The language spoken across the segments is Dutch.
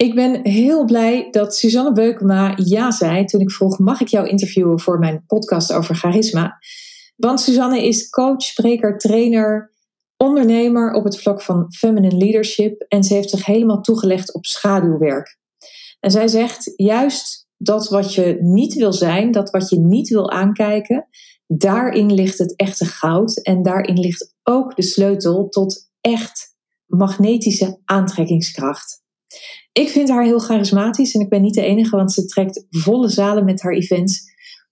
Ik ben heel blij dat Suzanne Beukema ja zei toen ik vroeg: mag ik jou interviewen voor mijn podcast over charisma? Want Suzanne is coach, spreker, trainer, ondernemer op het vlak van feminine leadership en ze heeft zich helemaal toegelegd op schaduwwerk. En zij zegt juist dat wat je niet wil zijn, dat wat je niet wil aankijken, daarin ligt het echte goud en daarin ligt ook de sleutel tot echt magnetische aantrekkingskracht. Ik vind haar heel charismatisch en ik ben niet de enige, want ze trekt volle zalen met haar events.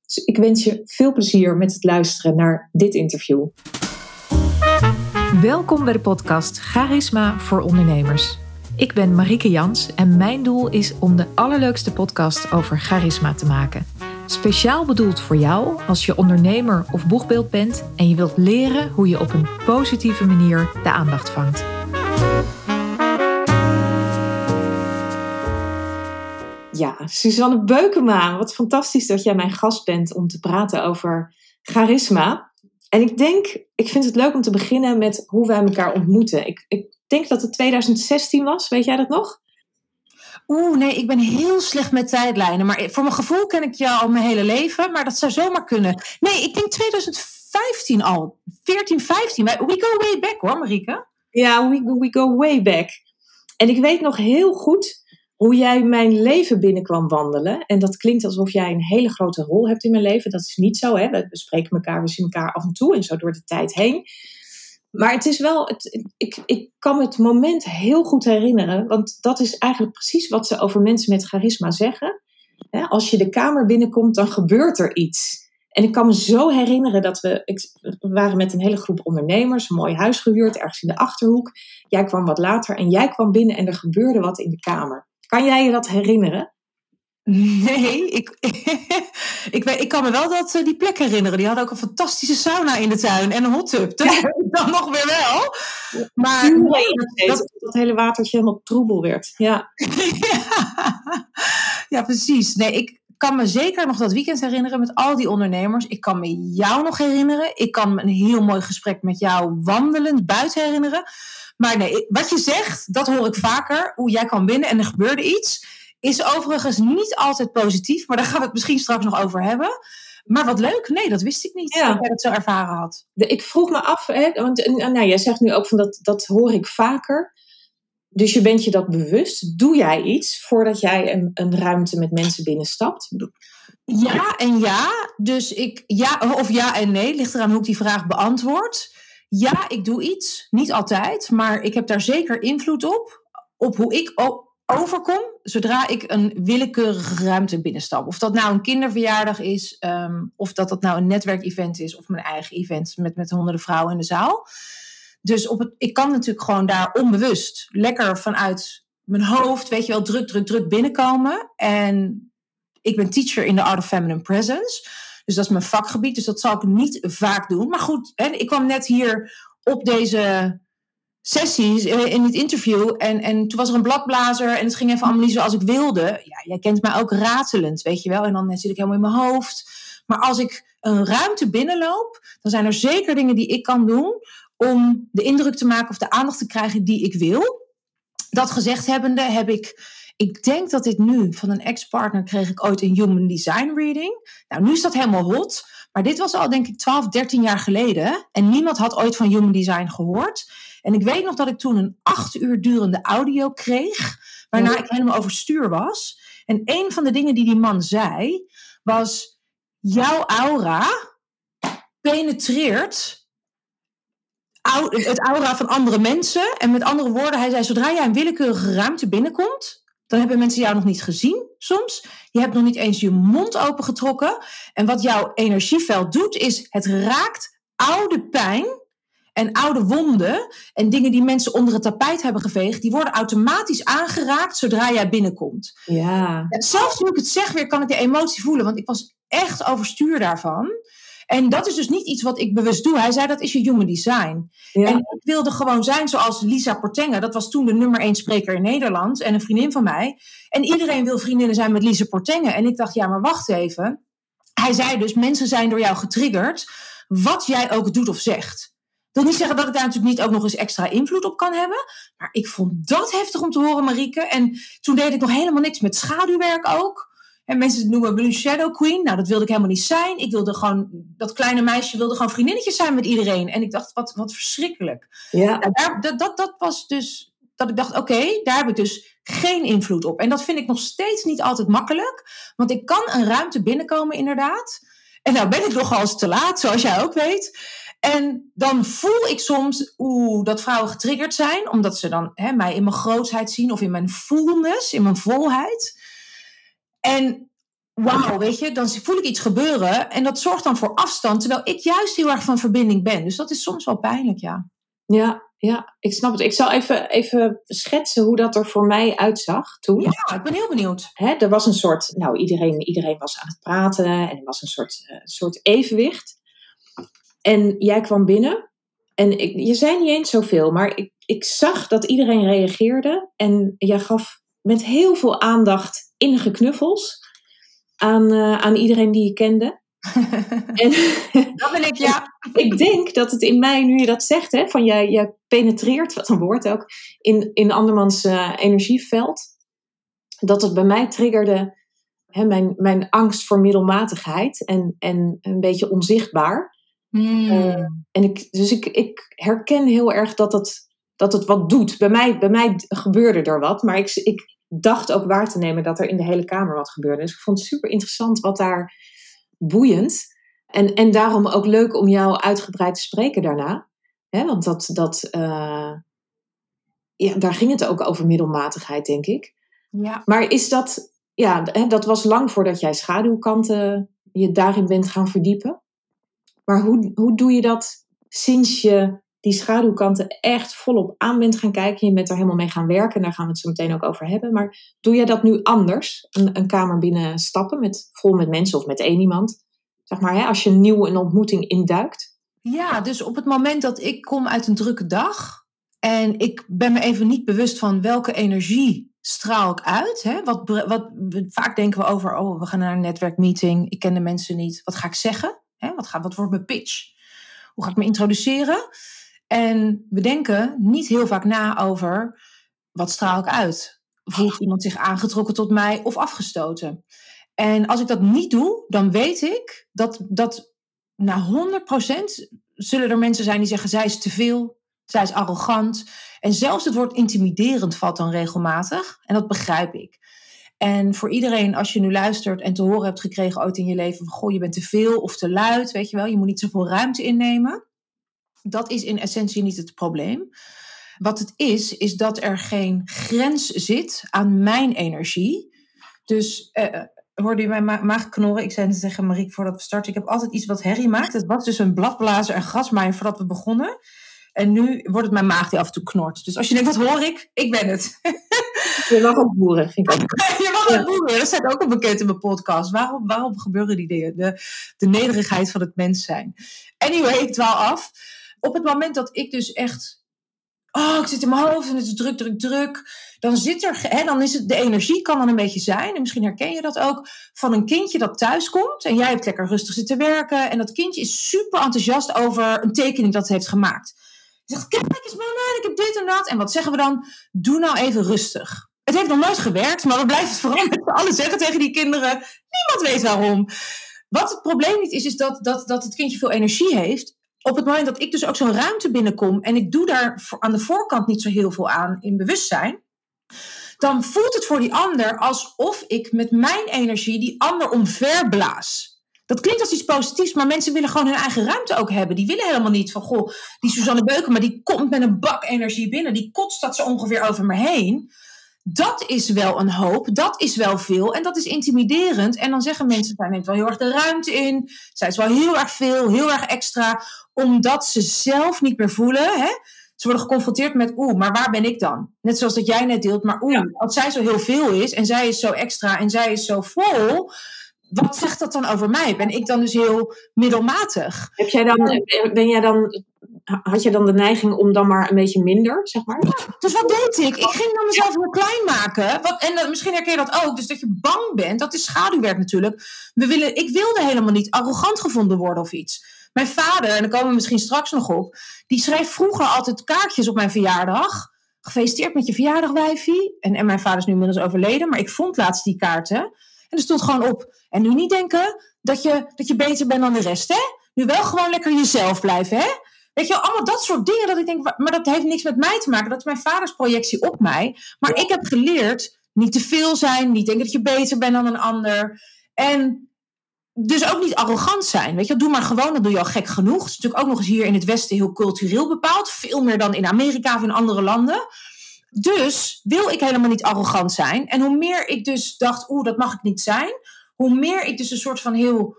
Dus ik wens je veel plezier met het luisteren naar dit interview. Welkom bij de podcast Charisma voor Ondernemers. Ik ben Marieke Jans en mijn doel is om de allerleukste podcast over charisma te maken. Speciaal bedoeld voor jou als je ondernemer of boegbeeld bent en je wilt leren hoe je op een positieve manier de aandacht vangt. Ja, Suzanne Beukema, wat fantastisch dat jij mijn gast bent om te praten over charisma. En ik denk, ik vind het leuk om te beginnen met hoe wij elkaar ontmoeten. Ik, ik denk dat het 2016 was, weet jij dat nog? Oeh, nee, ik ben heel slecht met tijdlijnen. Maar voor mijn gevoel ken ik jou al mijn hele leven. Maar dat zou zomaar kunnen. Nee, ik denk 2015 al. 14, 15. We go way back hoor, Marieke. Ja, we, we go way back. En ik weet nog heel goed hoe jij mijn leven binnenkwam wandelen. En dat klinkt alsof jij een hele grote rol hebt in mijn leven. Dat is niet zo. Hè? We spreken elkaar, we zien elkaar af en toe en zo door de tijd heen. Maar het is wel, het, ik, ik kan het moment heel goed herinneren. Want dat is eigenlijk precies wat ze over mensen met charisma zeggen. als je de kamer binnenkomt, dan gebeurt er iets. En ik kan me zo herinneren dat we, ik, we waren met een hele groep ondernemers, een mooi huis gehuurd, ergens in de achterhoek. Jij kwam wat later en jij kwam binnen en er gebeurde wat in de kamer. Kan jij je dat herinneren? Nee, ik, ik, weet, ik kan me wel dat, uh, die plek herinneren. Die hadden ook een fantastische sauna in de tuin en een hot tub. Dat dan nog weer wel. Maar nee, dat, dat hele watertje helemaal troebel werd. Ja. ja. ja, precies. Nee, ik kan me zeker nog dat weekend herinneren met al die ondernemers. Ik kan me jou nog herinneren. Ik kan me een heel mooi gesprek met jou wandelend buiten herinneren. Maar nee, wat je zegt, dat hoor ik vaker. Hoe jij kwam binnen en er gebeurde iets. Is overigens niet altijd positief, maar daar gaan we het misschien straks nog over hebben. Maar wat leuk, nee, dat wist ik niet ja. dat jij dat zo ervaren had. ik vroeg me af, hè, want nou, jij zegt nu ook van dat, dat hoor ik vaker. Dus je bent je dat bewust. Doe jij iets voordat jij een, een ruimte met mensen binnenstapt? Ja en ja. Dus ik, ja of ja en nee, ligt eraan hoe ik die vraag beantwoord. Ja, ik doe iets. Niet altijd, maar ik heb daar zeker invloed op. Op hoe ik overkom zodra ik een willekeurige ruimte binnenstap. Of dat nou een kinderverjaardag is, ehm, of dat dat nou een netwerkevent is, of mijn eigen event met, met honderden vrouwen in de zaal. Dus op het, ik kan natuurlijk gewoon daar onbewust lekker vanuit mijn hoofd, weet je wel, druk, druk, druk binnenkomen. En ik ben teacher in de Art of Feminine Presence. Dus dat is mijn vakgebied. Dus dat zal ik niet vaak doen. Maar goed, hè, ik kwam net hier op deze sessies eh, in het interview. En, en toen was er een bladblazer. En het ging even allemaal niet zoals ik wilde. Ja, jij kent mij ook ratelend, weet je wel. En dan zit ik helemaal in mijn hoofd. Maar als ik een ruimte binnenloop, dan zijn er zeker dingen die ik kan doen om de indruk te maken of de aandacht te krijgen die ik wil. Dat gezegd hebbende heb ik ik denk dat dit nu van een ex-partner kreeg ik ooit een Human Design reading. Nou, nu is dat helemaal hot. Maar dit was al denk ik 12, 13 jaar geleden. En niemand had ooit van Human Design gehoord. En ik weet nog dat ik toen een acht uur durende audio kreeg. Waarna ik helemaal overstuur was. En een van de dingen die die man zei was: Jouw aura penetreert het aura van andere mensen. En met andere woorden, hij zei: Zodra jij een willekeurige ruimte binnenkomt, dan hebben mensen jou nog niet gezien soms. Je hebt nog niet eens je mond opengetrokken. En wat jouw energieveld doet, is het raakt oude pijn en oude wonden en dingen die mensen onder het tapijt hebben geveegd, die worden automatisch aangeraakt zodra jij binnenkomt. Ja. En zelfs toen ik het zeg weer, kan ik de emotie voelen, want ik was echt overstuur daarvan. En dat is dus niet iets wat ik bewust doe. Hij zei dat is je human design. En ik wilde gewoon zijn zoals Lisa Portenga. Dat was toen de nummer één spreker in Nederland. En een vriendin van mij. En iedereen wil vriendinnen zijn met Lisa Portenga. En ik dacht, ja, maar wacht even. Hij zei dus, mensen zijn door jou getriggerd. Wat jij ook doet of zegt. wil niet zeggen dat ik daar natuurlijk niet ook nog eens extra invloed op kan hebben. Maar ik vond dat heftig om te horen, Marieke. En toen deed ik nog helemaal niks met schaduwwerk ook. En mensen noemen me een shadow queen. Nou, dat wilde ik helemaal niet zijn. Ik wilde gewoon, dat kleine meisje wilde gewoon vriendinnetjes zijn met iedereen. En ik dacht, wat, wat verschrikkelijk. Ja. Daar, dat, dat, dat was dus, dat ik dacht, oké, daar heb ik dus geen invloed op. En dat vind ik nog steeds niet altijd makkelijk. Want ik kan een ruimte binnenkomen, inderdaad. En nou ben ik nogal eens te laat, zoals jij ook weet. En dan voel ik soms oeh, dat vrouwen getriggerd zijn, omdat ze dan hè, mij in mijn grootheid zien of in mijn fullness, in mijn volheid. En wauw, weet je, dan voel ik iets gebeuren en dat zorgt dan voor afstand, terwijl ik juist heel erg van verbinding ben. Dus dat is soms wel pijnlijk, ja. Ja, ja, ik snap het. Ik zal even, even schetsen hoe dat er voor mij uitzag toen. Ja, ik ben heel benieuwd. Hè, er was een soort, nou iedereen, iedereen was aan het praten en er was een soort, uh, soort evenwicht. En jij kwam binnen en ik, je zei niet eens zoveel, maar ik, ik zag dat iedereen reageerde. En jij gaf met heel veel aandacht innige knuffels aan, uh, aan iedereen die je kende. en, dat ben ik, ja. ik denk dat het in mij, nu je dat zegt, hè, van jij, jij penetreert, wat een woord ook, in, in andermans uh, energieveld, dat het bij mij triggerde hè, mijn, mijn angst voor middelmatigheid en, en een beetje onzichtbaar. Hmm. Uh, en ik, dus ik, ik herken heel erg dat het, dat het wat doet. Bij mij, bij mij gebeurde er wat, maar ik, ik dacht ook waar te nemen dat er in de hele kamer wat gebeurde. Dus ik vond het super interessant wat daar boeiend. En, en daarom ook leuk om jou uitgebreid te spreken daarna. Hè, want dat, dat, uh, ja, daar ging het ook over middelmatigheid, denk ik. Ja. Maar is dat, ja, dat was lang voordat jij schaduwkanten je daarin bent gaan verdiepen. Maar hoe, hoe doe je dat sinds je die schaduwkanten echt volop aan bent gaan kijken? Je bent er helemaal mee gaan werken, daar gaan we het zo meteen ook over hebben. Maar doe jij dat nu anders? Een, een kamer binnen stappen, met, vol met mensen of met één iemand? Zeg maar, hè, als je nieuw een ontmoeting induikt? Ja, dus op het moment dat ik kom uit een drukke dag en ik ben me even niet bewust van welke energie straal ik uit. Hè? Wat, wat, vaak denken we over, oh, we gaan naar een netwerkmeeting, ik ken de mensen niet, wat ga ik zeggen? Hè? Wat, gaat, wat wordt mijn pitch? Hoe ga ik me introduceren? En we denken niet heel vaak na over wat straal ik uit? Voelt iemand zich aangetrokken tot mij of afgestoten? En als ik dat niet doe, dan weet ik dat, dat na 100% zullen er mensen zijn die zeggen: zij is te veel, zij is arrogant. En zelfs het woord intimiderend valt dan regelmatig. En dat begrijp ik. En voor iedereen, als je nu luistert en te horen hebt gekregen ooit in je leven: van, Goh, je bent te veel of te luid, weet je wel, je moet niet zoveel ruimte innemen. Dat is in essentie niet het probleem. Wat het is, is dat er geen grens zit aan mijn energie. Dus uh, hoorde je mijn ma maag knorren? Ik zei net tegen Marieke voordat we starten: ik heb altijd iets wat herrie maakt. Het was dus een bladblazer en grasmaaier voordat we begonnen. En nu wordt het mijn maag die af en toe knort. Dus als je denkt, wat hoor ik? Ik ben het. Je mag ook boeren, vind ik Je mag ook boeren. Dat staat ook al bekend in mijn podcast. Waarom, waarom gebeuren die dingen? De, de nederigheid van het mens zijn. Anyway, ik dwaal af. Op het moment dat ik dus echt... Oh, ik zit in mijn hoofd en het is druk, druk, druk. Dan zit er... Hè, dan is het, de energie kan dan een beetje zijn. En misschien herken je dat ook. Van een kindje dat thuis komt. En jij hebt lekker rustig zitten werken. En dat kindje is super enthousiast over een tekening dat het heeft gemaakt. Zegt, kijk eens mama, ik heb dit en dat. En wat zeggen we dan? Doe nou even rustig. Het heeft nog nooit gewerkt, maar we blijven het vooral met allen zeggen tegen die kinderen. Niemand weet waarom. Wat het probleem niet is, is dat, dat, dat het kindje veel energie heeft. Op het moment dat ik dus ook zo'n ruimte binnenkom en ik doe daar aan de voorkant niet zo heel veel aan in bewustzijn, dan voelt het voor die ander alsof ik met mijn energie die ander omverblaas. Dat klinkt als iets positiefs, maar mensen willen gewoon hun eigen ruimte ook hebben. Die willen helemaal niet van, goh, die Suzanne Beuken, maar die komt met een bak energie binnen. Die kotst dat zo ongeveer over me heen. Dat is wel een hoop, dat is wel veel en dat is intimiderend. En dan zeggen mensen, zij neemt wel heel erg de ruimte in. Zij is wel heel erg veel, heel erg extra, omdat ze zelf niet meer voelen. Hè? Ze worden geconfronteerd met, oeh, maar waar ben ik dan? Net zoals dat jij net deelt, maar oeh, als zij zo heel veel is en zij is zo extra en zij is zo vol, wat zegt dat dan over mij? Ben ik dan dus heel middelmatig? Heb jij dan, ben jij dan, had je dan de neiging om dan maar een beetje minder, zeg maar? Dus wat deed ik? Ik ging dan mezelf heel klein maken. En misschien herken je dat ook. Dus dat je bang bent, dat is schaduwwerk natuurlijk. We willen, ik wilde helemaal niet arrogant gevonden worden of iets. Mijn vader, en daar komen we misschien straks nog op, die schreef vroeger altijd kaartjes op mijn verjaardag. Gefeliciteerd met je verjaardag, wijfie. En, en mijn vader is nu inmiddels overleden, maar ik vond laatst die kaarten. En er stond gewoon op. En nu niet denken dat je, dat je beter bent dan de rest, hè? Nu wel gewoon lekker jezelf blijven, hè? Weet je, allemaal dat soort dingen dat ik denk, maar dat heeft niks met mij te maken. Dat is mijn vaders projectie op mij. Maar ik heb geleerd niet te veel zijn, niet denken dat je beter bent dan een ander. En dus ook niet arrogant zijn. Weet je, doe maar gewoon, dan doe je al gek genoeg. Het is natuurlijk ook nog eens hier in het Westen heel cultureel bepaald. Veel meer dan in Amerika of in andere landen. Dus wil ik helemaal niet arrogant zijn. En hoe meer ik dus dacht, oeh, dat mag ik niet zijn. Hoe meer ik dus een soort van heel,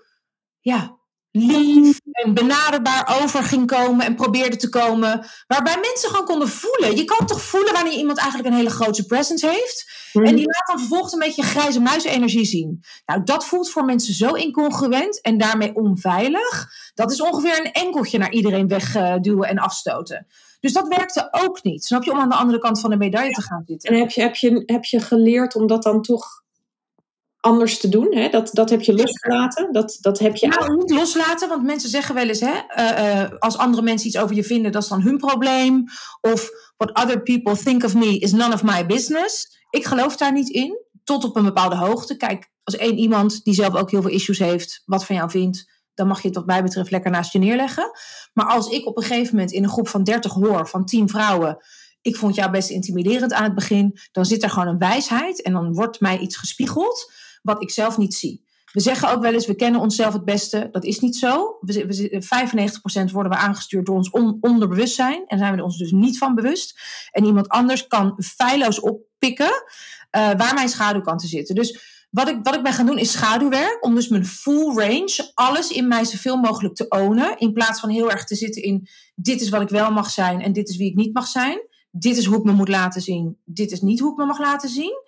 ja, lief en benaderbaar over ging komen en probeerde te komen. Waarbij mensen gewoon konden voelen. Je kan toch voelen wanneer iemand eigenlijk een hele grote presence heeft. En die laat dan vervolgens een beetje grijze muisenergie zien. Nou, dat voelt voor mensen zo incongruent en daarmee onveilig. Dat is ongeveer een enkeltje naar iedereen wegduwen en afstoten. Dus dat werkte ook niet. Snap je? Om aan de andere kant van de medaille te gaan zitten. En heb je, heb je, heb je geleerd om dat dan toch anders te doen. Hè? Dat, dat heb je losgelaten. Dat, dat heb je nou, niet loslaten, want mensen zeggen wel eens: hè, uh, uh, als andere mensen iets over je vinden, dat is dan hun probleem. Of what other people think of me is none of my business. Ik geloof daar niet in, tot op een bepaalde hoogte. Kijk, als één iemand die zelf ook heel veel issues heeft, wat van jou vindt, dan mag je het wat mij betreft lekker naast je neerleggen. Maar als ik op een gegeven moment in een groep van 30 hoor, van 10 vrouwen, ik vond jou best intimiderend aan het begin, dan zit er gewoon een wijsheid en dan wordt mij iets gespiegeld wat ik zelf niet zie. We zeggen ook wel eens, we kennen onszelf het beste. Dat is niet zo. We, we, 95% worden we aangestuurd door ons on, onderbewustzijn. En zijn we er ons dus niet van bewust. En iemand anders kan feilloos oppikken uh, waar mijn schaduwkanten zitten. Dus wat ik, wat ik ben gaan doen is schaduwwerk. Om dus mijn full range, alles in mij zoveel mogelijk te ownen. In plaats van heel erg te zitten in dit is wat ik wel mag zijn en dit is wie ik niet mag zijn. Dit is hoe ik me moet laten zien. Dit is niet hoe ik me mag laten zien.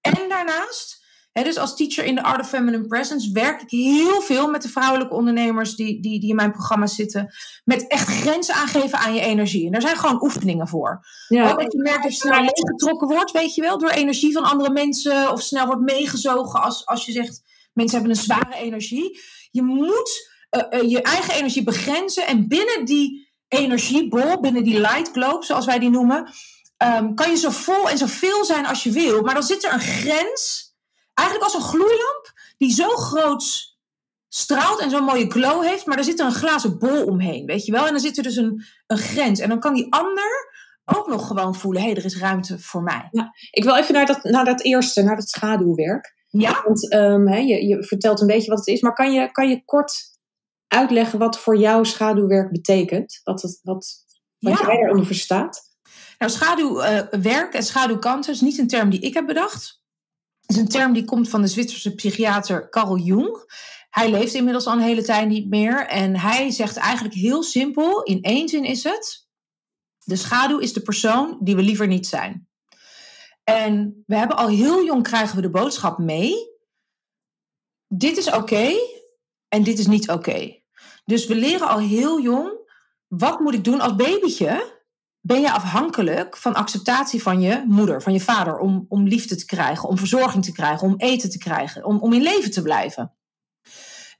En daarnaast dus als teacher in de Art of Feminine Presence werk ik heel veel met de vrouwelijke ondernemers die, die, die in mijn programma zitten. Met echt grenzen aangeven aan je energie. En daar zijn gewoon oefeningen voor. Ja. Ook dat je merkt dat je snel leeggetrokken wordt, weet je wel, door energie van andere mensen. Of snel wordt meegezogen als, als je zegt, mensen hebben een zware energie. Je moet uh, uh, je eigen energie begrenzen. En binnen die energiebol, binnen die light globe, zoals wij die noemen, um, kan je zo vol en zo veel zijn als je wil. Maar dan zit er een grens eigenlijk als een gloeilamp die zo groot straalt en zo'n mooie glow heeft, maar er zit er een glazen bol omheen, weet je wel? En dan zit er dus een, een grens. En dan kan die ander ook nog gewoon voelen, hé, hey, er is ruimte voor mij. Ja, ik wil even naar dat, naar dat eerste, naar dat schaduwwerk. Ja. Want um, je, je vertelt een beetje wat het is, maar kan je, kan je kort uitleggen wat voor jou schaduwwerk betekent? Wat, het, wat, wat ja. jij daaronder verstaat? Nou, schaduwwerk uh, en schaduwkanten is niet een term die ik heb bedacht is een term die komt van de Zwitserse psychiater Carl Jung. Hij leeft inmiddels al een hele tijd niet meer. En hij zegt eigenlijk heel simpel, in één zin is het... De schaduw is de persoon die we liever niet zijn. En we hebben al heel jong krijgen we de boodschap mee. Dit is oké en dit is niet oké. Dus we leren al heel jong, wat moet ik doen als babytje ben je afhankelijk van acceptatie van je moeder, van je vader, om, om liefde te krijgen, om verzorging te krijgen, om eten te krijgen, om, om in leven te blijven.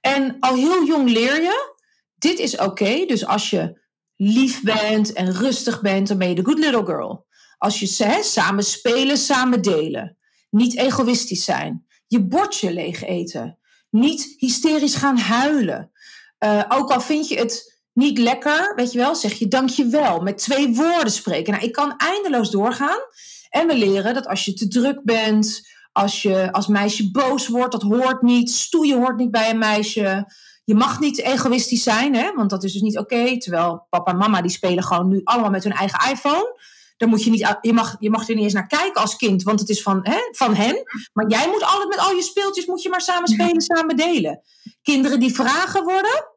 En al heel jong leer je, dit is oké. Dus als je lief bent en rustig bent, dan ben je de good little girl. Als je hè, samen spelen, samen delen. Niet egoïstisch zijn. Je bordje leeg eten. Niet hysterisch gaan huilen. Uh, ook al vind je het niet lekker, weet je wel, zeg je dankjewel. Met twee woorden spreken. Nou, ik kan eindeloos doorgaan. En we leren dat als je te druk bent, als je als meisje boos wordt, dat hoort niet. Stoeien hoort niet bij een meisje. Je mag niet egoïstisch zijn, hè, want dat is dus niet oké. Terwijl papa en mama die spelen gewoon nu allemaal met hun eigen iPhone. Daar moet je, niet, je, mag, je mag er niet eens naar kijken als kind, want het is van, hè, van hen. Maar jij moet altijd met al je speeltjes, moet je maar samen spelen, samen delen. Kinderen die vragen worden,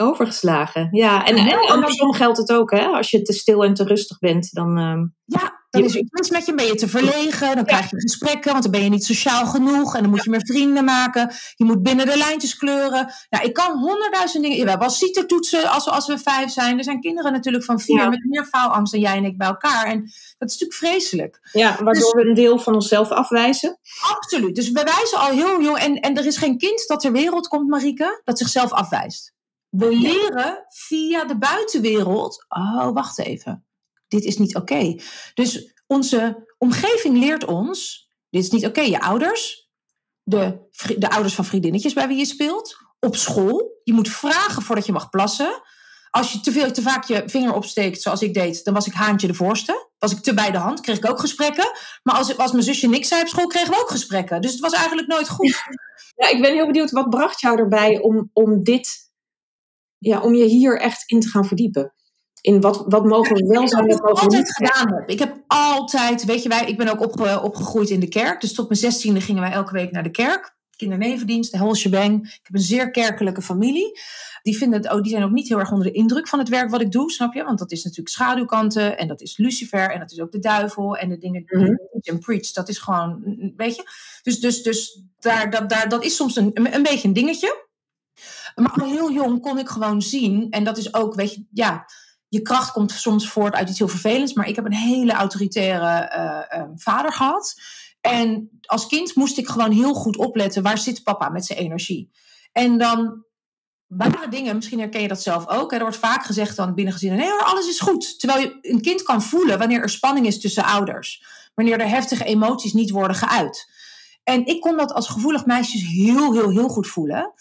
Overgeslagen, ja. En, en, andersom geldt het ook, hè? Als je te stil en te rustig bent, dan... Uh, ja, dan is er iets met je, ben je te verlegen, dan krijg je gesprekken, want dan ben je niet sociaal genoeg en dan moet je meer vrienden maken. Je moet binnen de lijntjes kleuren. Nou, ik kan honderdduizend dingen... We hebben al toetsen als, als we vijf zijn. Er zijn kinderen natuurlijk van vier met meer faalangst dan jij en ik bij elkaar. En dat is natuurlijk vreselijk. Ja, waardoor dus, we een deel van onszelf afwijzen. Absoluut. Dus we wijzen al heel jong... En, en er is geen kind dat ter wereld komt, Marieke, dat zichzelf afwijst. We leren via de buitenwereld. Oh, wacht even. Dit is niet oké. Dus onze omgeving leert ons. Dit is niet oké. Je ouders, de, de ouders van vriendinnetjes bij wie je speelt, op school. Je moet vragen voordat je mag plassen. Als je te veel, te vaak je vinger opsteekt, zoals ik deed, dan was ik haantje de voorste. Was ik te bij de hand, kreeg ik ook gesprekken. Maar als, als mijn zusje niks zei op school, kregen we ook gesprekken. Dus het was eigenlijk nooit goed. Ja, ik ben heel benieuwd, wat bracht jou erbij om, om dit, ja, om je hier echt in te gaan verdiepen? In wat, wat mogen we wel zijn? Wat ik altijd gedaan heb. Ik heb altijd, weet je, wij, ik ben ook opge, opgegroeid in de kerk. Dus tot mijn zestiende gingen wij elke week naar de kerk kindernevendienst, de hele shebang. Ik heb een zeer kerkelijke familie. Die, vinden oh, die zijn ook niet heel erg onder de indruk van het werk wat ik doe, snap je? Want dat is natuurlijk schaduwkanten en dat is Lucifer en dat is ook de duivel en de dingen die mm en preach. Dat is gewoon, weet je? Dus, dus, dus daar, dat, daar, dat is soms een, een beetje een dingetje. Maar al heel jong kon ik gewoon zien, en dat is ook, weet je, ja, je kracht komt soms voort uit iets heel vervelends, maar ik heb een hele autoritaire uh, vader gehad. En als kind moest ik gewoon heel goed opletten, waar zit papa met zijn energie? En dan waren dingen, misschien herken je dat zelf ook. Er wordt vaak gezegd dan binnengezien, nee hoor, alles is goed. Terwijl je een kind kan voelen wanneer er spanning is tussen ouders. Wanneer er heftige emoties niet worden geuit. En ik kon dat als gevoelig meisje heel, heel, heel goed voelen.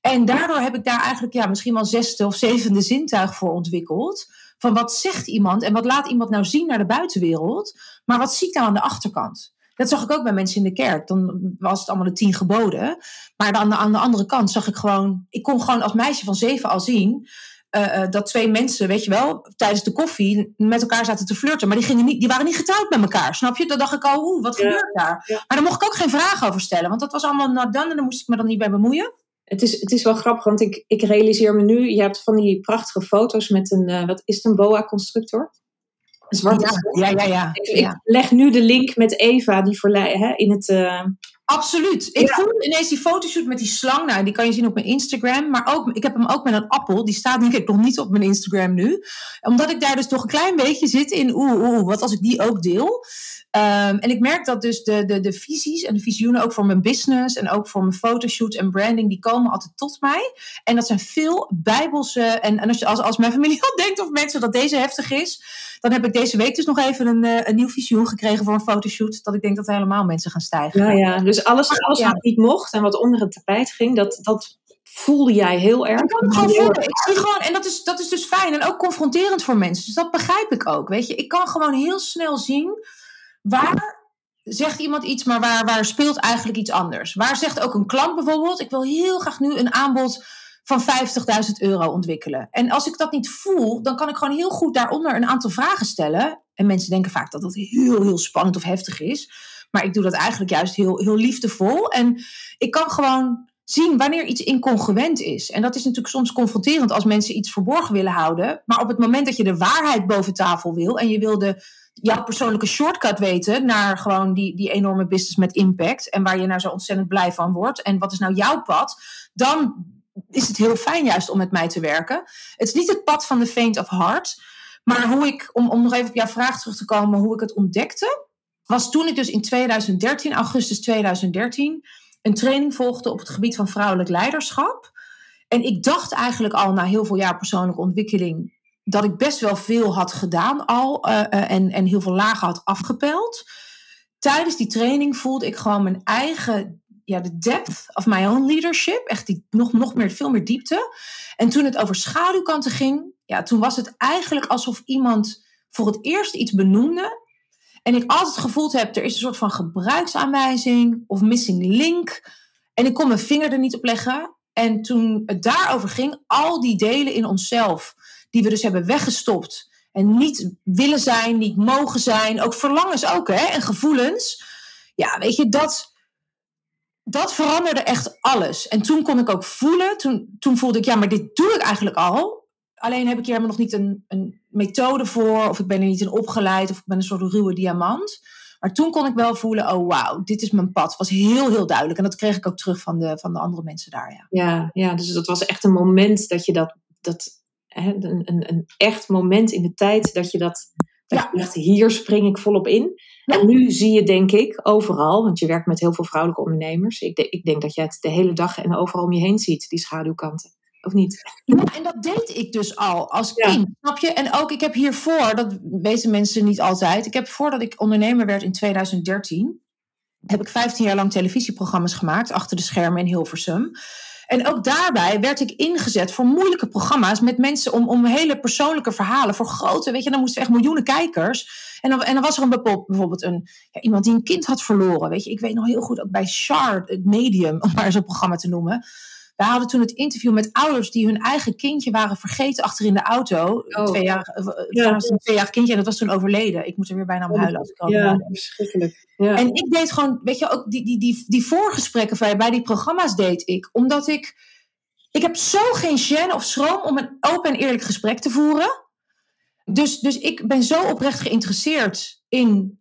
En daardoor heb ik daar eigenlijk ja, misschien wel zesde of zevende zintuig voor ontwikkeld. Van wat zegt iemand en wat laat iemand nou zien naar de buitenwereld. Maar wat zie ik nou aan de achterkant? Dat zag ik ook bij mensen in de kerk. Dan was het allemaal de tien geboden. Maar dan aan de andere kant zag ik gewoon... Ik kon gewoon als meisje van zeven al zien... Uh, dat twee mensen, weet je wel, tijdens de koffie met elkaar zaten te flirten. Maar die, gingen niet, die waren niet getrouwd met elkaar, snap je? Dan dacht ik al, oeh, wat gebeurt daar? Maar daar mocht ik ook geen vragen over stellen. Want dat was allemaal not done en daar moest ik me dan niet bij bemoeien. Het is, het is wel grappig, want ik, ik realiseer me nu... Je hebt van die prachtige foto's met een, uh, wat is het, een boa-constructor? zwarte ja, ja, ja, Ik, leg nu de link met Eva die hè, in het. Uh... Absoluut. Ik voel ineens die fotoshoot met die slang. Nou, die kan je zien op mijn Instagram. Maar ook, ik heb hem ook met een appel. Die staat denk ik nog niet op mijn Instagram nu. Omdat ik daar dus toch een klein beetje zit in. Oeh, oeh, wat als ik die ook deel? Um, en ik merk dat dus de, de, de visies en de visioenen ook voor mijn business en ook voor mijn fotoshoot en branding, die komen altijd tot mij. En dat zijn veel bijbelse. En, en als, je, als, als mijn familie al denkt of mensen dat deze heftig is, dan heb ik deze week dus nog even een, uh, een nieuw visioen gekregen voor een fotoshoot. Dat ik denk dat helemaal mensen gaan stijgen. Ja, ja. dus alles, alles wat niet mocht en wat onder het tapijt ging, dat, dat voelde jij heel erg. Ik, kan gewoon voelen. ik zie gewoon, en dat is, dat is dus fijn en ook confronterend voor mensen. Dus dat begrijp ik ook. Weet je, ik kan gewoon heel snel zien waar zegt iemand iets, maar waar, waar speelt eigenlijk iets anders? Waar zegt ook een klant bijvoorbeeld, ik wil heel graag nu een aanbod van 50.000 euro ontwikkelen. En als ik dat niet voel, dan kan ik gewoon heel goed daaronder een aantal vragen stellen. En mensen denken vaak dat dat heel, heel spannend of heftig is. Maar ik doe dat eigenlijk juist heel, heel liefdevol. En ik kan gewoon zien wanneer iets incongruent is. En dat is natuurlijk soms confronterend als mensen iets verborgen willen houden. Maar op het moment dat je de waarheid boven tafel wil en je wil de, jouw persoonlijke shortcut weten naar gewoon die, die enorme business met impact en waar je nou zo ontzettend blij van wordt en wat is nou jouw pad, dan is het heel fijn juist om met mij te werken. Het is niet het pad van de faint of heart, maar hoe ik, om, om nog even op jouw vraag terug te komen, hoe ik het ontdekte, was toen ik dus in 2013, augustus 2013, een training volgde op het gebied van vrouwelijk leiderschap. En ik dacht eigenlijk al na heel veel jaar persoonlijke ontwikkeling dat ik best wel veel had gedaan al uh, uh, en, en heel veel lagen had afgepeld. Tijdens die training voelde ik gewoon mijn eigen, ja, de depth of my own leadership. Echt die, nog, nog meer, veel meer diepte. En toen het over schaduwkanten ging, ja, toen was het eigenlijk alsof iemand voor het eerst iets benoemde. En ik altijd gevoeld heb, er is een soort van gebruiksaanwijzing of missing link. En ik kon mijn vinger er niet op leggen. En toen het daarover ging, al die delen in onszelf die we dus hebben weggestopt. En niet willen zijn, niet mogen zijn. Ook verlangens ook, hè? En gevoelens. Ja, weet je, dat, dat veranderde echt alles. En toen kon ik ook voelen, toen, toen voelde ik, ja, maar dit doe ik eigenlijk al. Alleen heb ik hier helemaal nog niet een, een methode voor, of ik ben er niet in opgeleid, of ik ben een soort ruwe diamant. Maar toen kon ik wel voelen, oh wauw, dit is mijn pad. Was heel, heel duidelijk. En dat kreeg ik ook terug van de, van de andere mensen daar. Ja. Ja, ja, dus dat was echt een moment dat je dat, dat een, een, een, echt moment in de tijd dat je dat, dat ja. je dacht, hier spring ik volop in. En nu zie je denk ik overal, want je werkt met heel veel vrouwelijke ondernemers. Ik, de, ik denk dat je het de hele dag en overal om je heen ziet, die schaduwkanten. Of niet? Ja, en dat deed ik dus al als kind, snap je? En ook, ik heb hiervoor, dat weten mensen niet altijd, ik heb voordat ik ondernemer werd in 2013, heb ik 15 jaar lang televisieprogramma's gemaakt achter de schermen in Hilversum. En ook daarbij werd ik ingezet voor moeilijke programma's met mensen om, om hele persoonlijke verhalen voor grote, weet je, dan moesten echt miljoenen kijkers. En dan, en dan was er een bijvoorbeeld een, ja, iemand die een kind had verloren, weet je. Ik weet nog heel goed ook bij Shard, het medium, om maar zo'n programma te noemen. We hadden toen het interview met ouders die hun eigen kindje waren vergeten achter in de auto. Oh. Twee jaar, eh, ja. een tweejarig kindje en dat was toen overleden. Ik moet er weer bijna om huilen als ik al Ja, verschrikkelijk. Ja. En ik deed gewoon, weet je, ook die, die, die, die voorgesprekken bij die programma's deed ik. Omdat ik, ik heb zo geen gêne of schroom om een open en eerlijk gesprek te voeren. Dus, dus ik ben zo oprecht geïnteresseerd in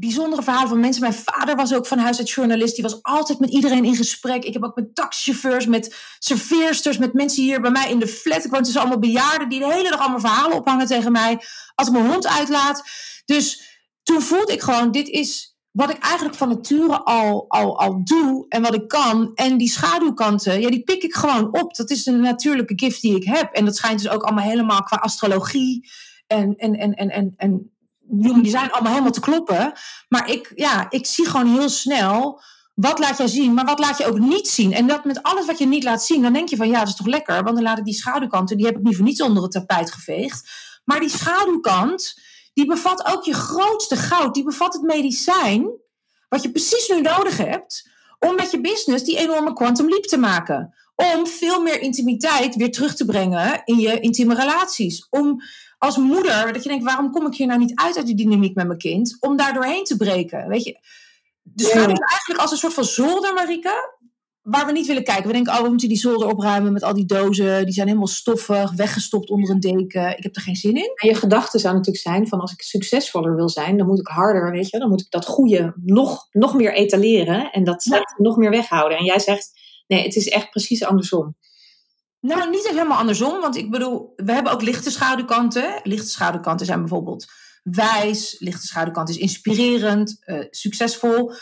bijzondere verhalen van mensen. Mijn vader was ook van huis uit journalist. Die was altijd met iedereen in gesprek. Ik heb ook met taxichauffeurs, met serveersters, met mensen hier bij mij in de flat. Ik woon tussen allemaal bejaarden die de hele dag allemaal verhalen ophangen tegen mij. Als ik mijn hond uitlaat. Dus toen voelde ik gewoon, dit is wat ik eigenlijk van nature al, al, al doe en wat ik kan. En die schaduwkanten, ja, die pik ik gewoon op. Dat is een natuurlijke gift die ik heb. En dat schijnt dus ook allemaal helemaal qua astrologie en, en, en, en, en, en die zijn allemaal helemaal te kloppen. Maar ik, ja, ik zie gewoon heel snel. Wat laat jij zien, maar wat laat je ook niet zien? En dat met alles wat je niet laat zien, dan denk je van ja, dat is toch lekker. Want dan laat ik die schaduwkanten, die heb ik niet voor niets onder het tapijt geveegd. Maar die schaduwkant, die bevat ook je grootste goud. Die bevat het medicijn, wat je precies nu nodig hebt, om met je business die enorme quantum leap te maken. Om veel meer intimiteit weer terug te brengen in je intieme relaties. Om als moeder, dat je denkt, waarom kom ik hier nou niet uit uit die dynamiek met mijn kind? Om daar doorheen te breken. Weet je, dus ja. eigenlijk als een soort van zolder, Marike, waar we niet willen kijken. We denken, oh, we moeten die zolder opruimen met al die dozen. Die zijn helemaal stoffig, weggestopt onder een deken. Ik heb er geen zin in. En je gedachte zou natuurlijk zijn van als ik succesvoller wil zijn, dan moet ik harder, weet je. Dan moet ik dat goede nog, nog meer etaleren en dat ja. nog meer weghouden. En jij zegt, nee, het is echt precies andersom. Nou, niet helemaal andersom. Want ik bedoel, we hebben ook lichte schaduwkanten. Lichte schaduwkanten zijn bijvoorbeeld wijs. Lichte schaduwkant is inspirerend, uh, succesvol.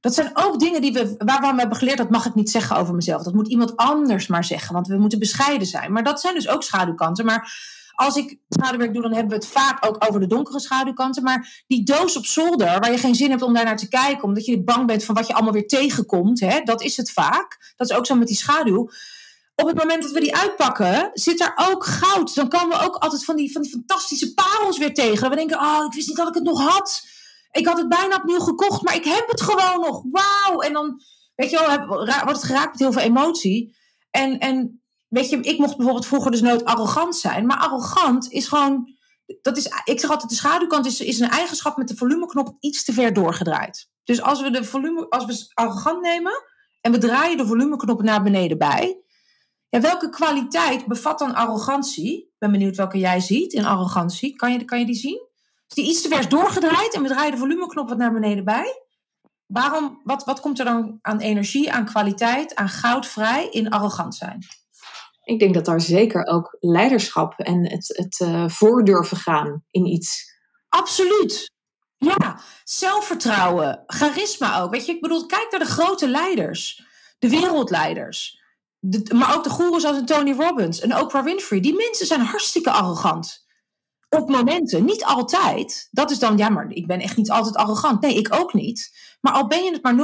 Dat zijn ook dingen die we, waarvan we hebben geleerd, dat mag ik niet zeggen over mezelf. Dat moet iemand anders maar zeggen, want we moeten bescheiden zijn. Maar dat zijn dus ook schaduwkanten. Maar als ik schaduwwerk doe, dan hebben we het vaak ook over de donkere schaduwkanten. Maar die doos op zolder, waar je geen zin hebt om daar naar te kijken, omdat je bang bent van wat je allemaal weer tegenkomt, hè, dat is het vaak. Dat is ook zo met die schaduw op het moment dat we die uitpakken, zit er ook goud. Dan komen we ook altijd van die, van fantastische parels weer tegen. We denken, oh, ik wist niet dat ik het nog had. Ik had het bijna opnieuw gekocht, maar ik heb het gewoon nog. Wauw. En dan, weet je wel, wordt het geraakt met heel veel emotie. En, en weet je, ik mocht bijvoorbeeld vroeger dus nooit arrogant zijn. Maar arrogant is gewoon, dat is, ik zeg altijd, de schaduwkant is, is een eigenschap met de volumeknop iets te ver doorgedraaid. Dus als we de volume, als we arrogant nemen en we draaien de volumeknop naar beneden bij ja, welke kwaliteit bevat dan arrogantie? Ik ben benieuwd welke jij ziet in arrogantie. Kan je, kan je die zien? Is die iets te vers doorgedraaid en we draaien de volumeknop wat naar beneden bij? Waarom, wat, wat komt er dan aan energie, aan kwaliteit, aan goud vrij in arrogant zijn? Ik denk dat daar zeker ook leiderschap en het, het uh, voordurven gaan in iets. Absoluut. Ja, zelfvertrouwen, charisma ook. Weet je, ik bedoel, kijk naar de grote leiders, de wereldleiders maar ook de goeroes als een Tony Robbins en Oprah Winfrey. Die mensen zijn hartstikke arrogant. Op momenten, niet altijd. Dat is dan, ja, maar ik ben echt niet altijd arrogant. Nee, ik ook niet. Maar al ben je het maar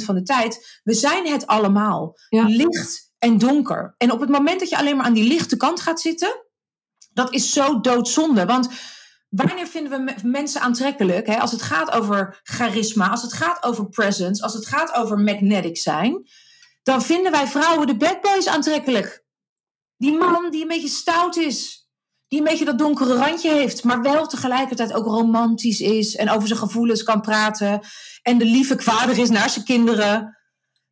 0,0002% van de tijd, we zijn het allemaal. Licht en donker. En op het moment dat je alleen maar aan die lichte kant gaat zitten, dat is zo doodzonde. Want wanneer vinden we mensen aantrekkelijk? Hè? Als het gaat over charisma, als het gaat over presence, als het gaat over magnetic zijn dan vinden wij vrouwen de bad boys aantrekkelijk. Die man die een beetje stout is. Die een beetje dat donkere randje heeft, maar wel tegelijkertijd ook romantisch is en over zijn gevoelens kan praten. En de lieve vader is naar zijn kinderen.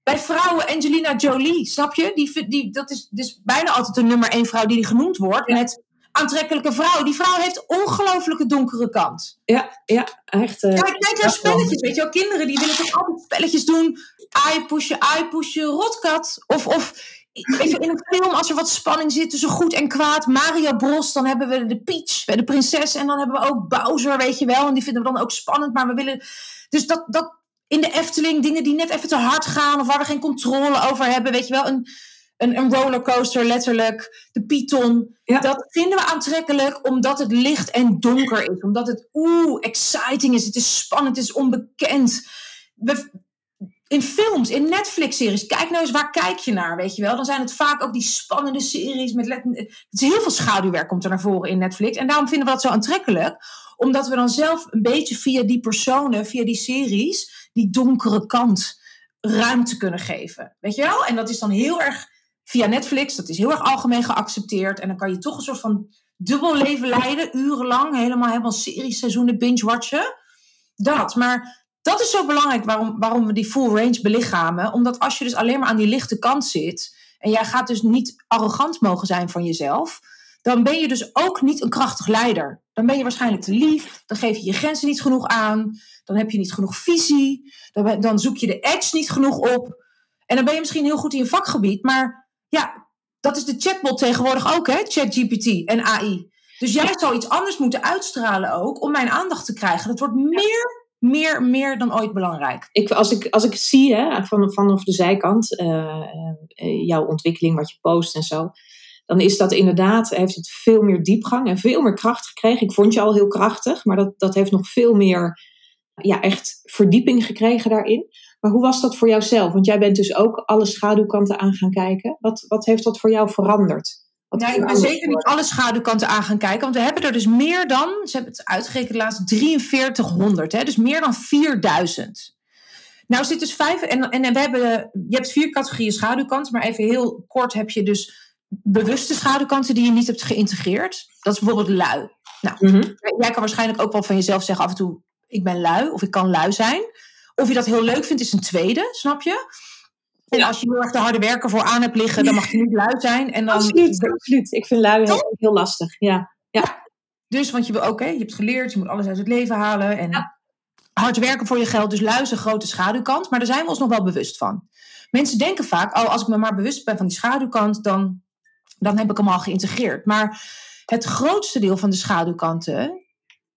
Bij vrouwen Angelina Jolie, snap je? Die, die, dat is dus bijna altijd de nummer één vrouw die genoemd wordt. Met aantrekkelijke vrouw. Die vrouw heeft ongelooflijke donkere kant. Ja, ja echt. Uh, kijk, kijk naar spelletjes, weet je wel. Kinderen die willen toch altijd spelletjes doen. Ai pushen, ai pushen, rotkat. Of, of je, in een film, als er wat spanning zit tussen goed en kwaad. Mario Bros, dan hebben we de Peach, de prinses. En dan hebben we ook Bowser, weet je wel. En die vinden we dan ook spannend. Maar we willen... Dus dat, dat in de Efteling, dingen die net even te hard gaan. Of waar we geen controle over hebben, weet je wel. Een, een, een rollercoaster letterlijk, de Python. Dat vinden we aantrekkelijk omdat het licht en donker is. Omdat het oeh, exciting is. Het is spannend, het is onbekend. In films, in Netflix-series, kijk nou eens waar kijk je naar, weet je wel. Dan zijn het vaak ook die spannende series. Met het is heel veel schaduwwerk komt er naar voren in Netflix. En daarom vinden we dat zo aantrekkelijk. Omdat we dan zelf een beetje via die personen, via die series, die donkere kant ruimte kunnen geven. Weet je wel? En dat is dan heel erg via Netflix. Dat is heel erg algemeen geaccepteerd. En dan kan je toch een soort van dubbel leven leiden, urenlang. Helemaal, helemaal series, seizoenen binge-watchen. Dat. Maar dat is zo belangrijk waarom, waarom we die full range belichamen. Omdat als je dus alleen maar aan die lichte kant zit. En jij gaat dus niet arrogant mogen zijn van jezelf. Dan ben je dus ook niet een krachtig leider. Dan ben je waarschijnlijk te lief. Dan geef je je grenzen niet genoeg aan. Dan heb je niet genoeg visie. Dan, dan zoek je de edge niet genoeg op. En dan ben je misschien heel goed in je vakgebied. Maar ja, dat is de chatbot tegenwoordig ook, hè? ChatGPT en AI. Dus jij zou iets anders moeten uitstralen ook om mijn aandacht te krijgen. Dat wordt meer, meer, meer dan ooit belangrijk. Ik, als, ik, als ik zie hè, van, vanaf de zijkant uh, uh, jouw ontwikkeling, wat je post en zo, dan is dat inderdaad, heeft het veel meer diepgang en veel meer kracht gekregen. Ik vond je al heel krachtig, maar dat, dat heeft nog veel meer, ja, echt verdieping gekregen daarin. Maar hoe was dat voor jouzelf? Want jij bent dus ook alle schaduwkanten aan gaan kijken. Wat, wat heeft dat voor jou veranderd? Nee, ik ben zeker niet alle schaduwkanten aan gaan kijken. Want we hebben er dus meer dan, ze hebben het uitgerekend laatst, 4300. Hè, dus meer dan 4000. Nou zit dus vijf, en, en we hebben, je hebt vier categorieën schaduwkanten. Maar even heel kort heb je dus bewuste schaduwkanten die je niet hebt geïntegreerd. Dat is bijvoorbeeld lui. Nou, mhm. jij kan waarschijnlijk ook wel van jezelf zeggen af en toe, ik ben lui of ik kan lui zijn. Of je dat heel leuk vindt, is een tweede, snap je? En als je heel erg de harde werken voor aan hebt liggen, dan mag je niet lui zijn. En dan... Absoluut, absoluut. Ik vind lui heel, heel lastig, ja. ja. Dus, want je wil ook, je hebt geleerd, je moet alles uit het leven halen. En hard werken voor je geld. Dus lui is een grote schaduwkant. Maar daar zijn we ons nog wel bewust van. Mensen denken vaak, oh, als ik me maar bewust ben van die schaduwkant, dan, dan heb ik hem al geïntegreerd. Maar het grootste deel van de schaduwkanten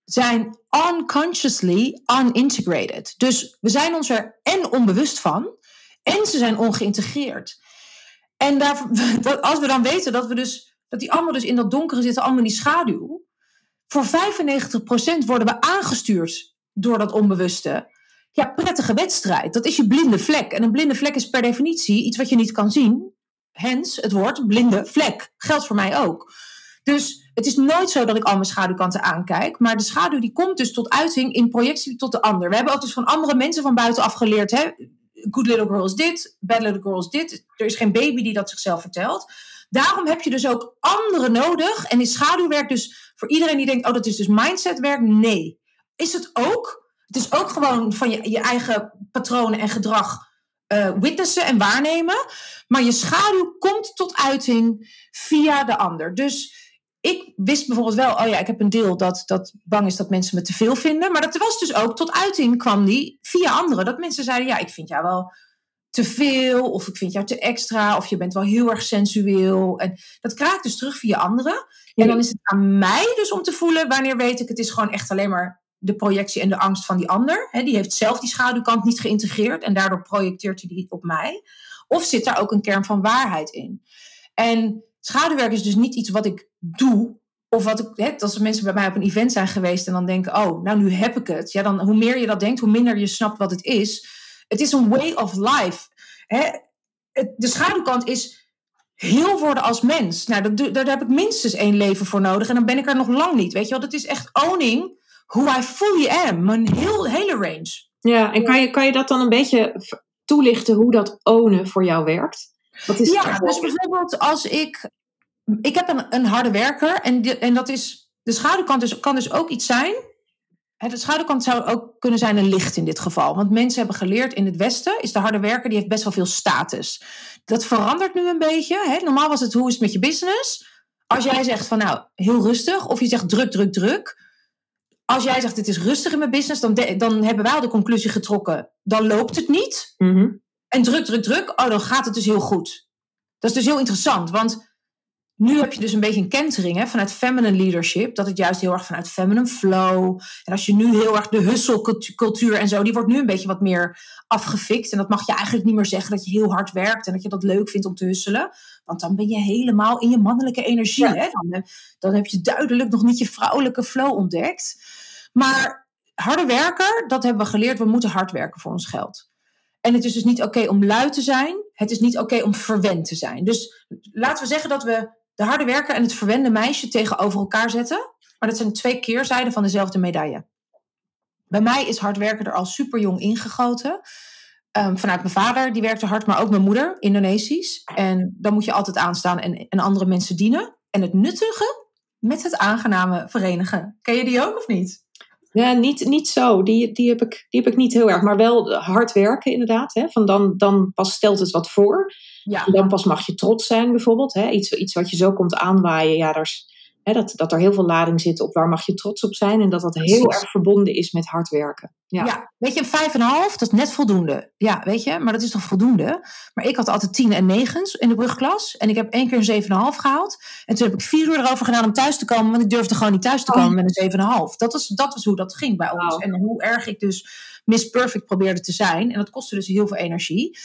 zijn unconsciously unintegrated. Dus we zijn ons er en onbewust van, en ze zijn ongeïntegreerd. En daar, als we dan weten dat we dus dat die allemaal dus in dat donkere zitten, allemaal in die schaduw. Voor 95% worden we aangestuurd door dat onbewuste. Ja, prettige wedstrijd. Dat is je blinde vlek. En een blinde vlek is per definitie iets wat je niet kan zien. Hens het woord blinde vlek. Geldt voor mij ook. Dus het is nooit zo dat ik al mijn schaduwkanten aankijk. Maar de schaduw die komt dus tot uiting in projectie tot de ander. We hebben ook dus van andere mensen van buitenaf geleerd. Hè? Good little girl is dit, bad little girl is dit. Er is geen baby die dat zichzelf vertelt. Daarom heb je dus ook anderen nodig. En is schaduwwerk dus voor iedereen die denkt, oh dat is dus mindsetwerk. Nee. Is het ook? Het is ook gewoon van je, je eigen patronen en gedrag uh, witnessen en waarnemen. Maar je schaduw komt tot uiting via de ander. Dus ik wist bijvoorbeeld wel, oh ja, ik heb een deel dat, dat bang is dat mensen me te veel vinden. Maar dat was dus ook tot uiting kwam die via anderen. Dat mensen zeiden, ja, ik vind jou wel te veel, of ik vind jou te extra, of je bent wel heel erg sensueel. En dat ik dus terug via anderen. En dan is het aan mij dus om te voelen, wanneer weet ik, het is gewoon echt alleen maar de projectie en de angst van die ander. die heeft zelf die schaduwkant niet geïntegreerd en daardoor projecteert hij die op mij. Of zit daar ook een kern van waarheid in? En schaduwwerk is dus niet iets wat ik doe. Of wat ik, hè, als mensen bij mij op een event zijn geweest en dan denken, oh, nou nu heb ik het. Ja, dan hoe meer je dat denkt, hoe minder je snapt wat het is. Het is een way of life. Hè? de schaduwkant is heel worden als mens. Nou, dat, daar heb ik minstens één leven voor nodig. En dan ben ik er nog lang niet. Weet je wel, dat is echt owning who I fully am. Mijn heel, hele range. Ja, en kan je, kan je dat dan een beetje toelichten hoe dat ownen voor jou werkt? Wat is ja, dus bijvoorbeeld als ik ik heb een, een harde werker en, en dat is, de schaduwkant dus, kan dus ook iets zijn. De schaduwkant zou ook kunnen zijn een licht in dit geval. Want mensen hebben geleerd in het Westen, is de harde werker, die heeft best wel veel status. Dat verandert nu een beetje. Hè? Normaal was het, hoe is het met je business? Als jij zegt van nou, heel rustig, of je zegt druk, druk, druk. Als jij zegt het is rustig in mijn business, dan, dan hebben wij al de conclusie getrokken, dan loopt het niet. Mhm. En druk, druk, druk, oh dan gaat het dus heel goed. Dat is dus heel interessant, want nu heb je dus een beetje een kentering hè, vanuit feminine leadership. Dat het juist heel erg vanuit feminine flow. En als je nu heel erg de husselcultuur en zo, die wordt nu een beetje wat meer afgefikt. En dat mag je eigenlijk niet meer zeggen dat je heel hard werkt en dat je dat leuk vindt om te husselen. Want dan ben je helemaal in je mannelijke energie. Hè? Dan, eh, dan heb je duidelijk nog niet je vrouwelijke flow ontdekt. Maar harde werker, dat hebben we geleerd. We moeten hard werken voor ons geld. En het is dus niet oké om lui te zijn. Het is niet oké om verwend te zijn. Dus laten we zeggen dat we de harde werker en het verwende meisje tegenover elkaar zetten. Maar dat zijn twee keerzijden van dezelfde medaille. Bij mij is hard werken er al super jong ingegoten. Um, vanuit mijn vader, die werkte hard, maar ook mijn moeder, Indonesisch. En dan moet je altijd aanstaan en, en andere mensen dienen. En het nuttige met het aangename verenigen. Ken je die ook of niet? Ja, niet, niet zo. Die, die, heb ik, die heb ik niet heel erg. Maar wel hard werken inderdaad. Hè? Van dan, dan pas stelt het wat voor. Ja. En dan pas mag je trots zijn bijvoorbeeld. Hè? Iets, iets wat je zo komt aanwaaien. Ja, daar hè, dat, dat er heel veel lading zit op waar mag je trots op zijn. En dat dat heel erg verbonden is met hard werken. Ja, ja weet je, een vijf en een half, dat is net voldoende. Ja, weet je, maar dat is toch voldoende? Maar ik had altijd tien en negens in de brugklas. En ik heb één keer een zeven en een half gehaald. En toen heb ik vier uur erover gedaan om thuis te komen. Want ik durfde gewoon niet thuis te komen oh. met een zeven en een half. Dat was, dat was hoe dat ging bij ons. En hoe erg ik dus Miss Perfect probeerde te zijn. En dat kostte dus heel veel energie.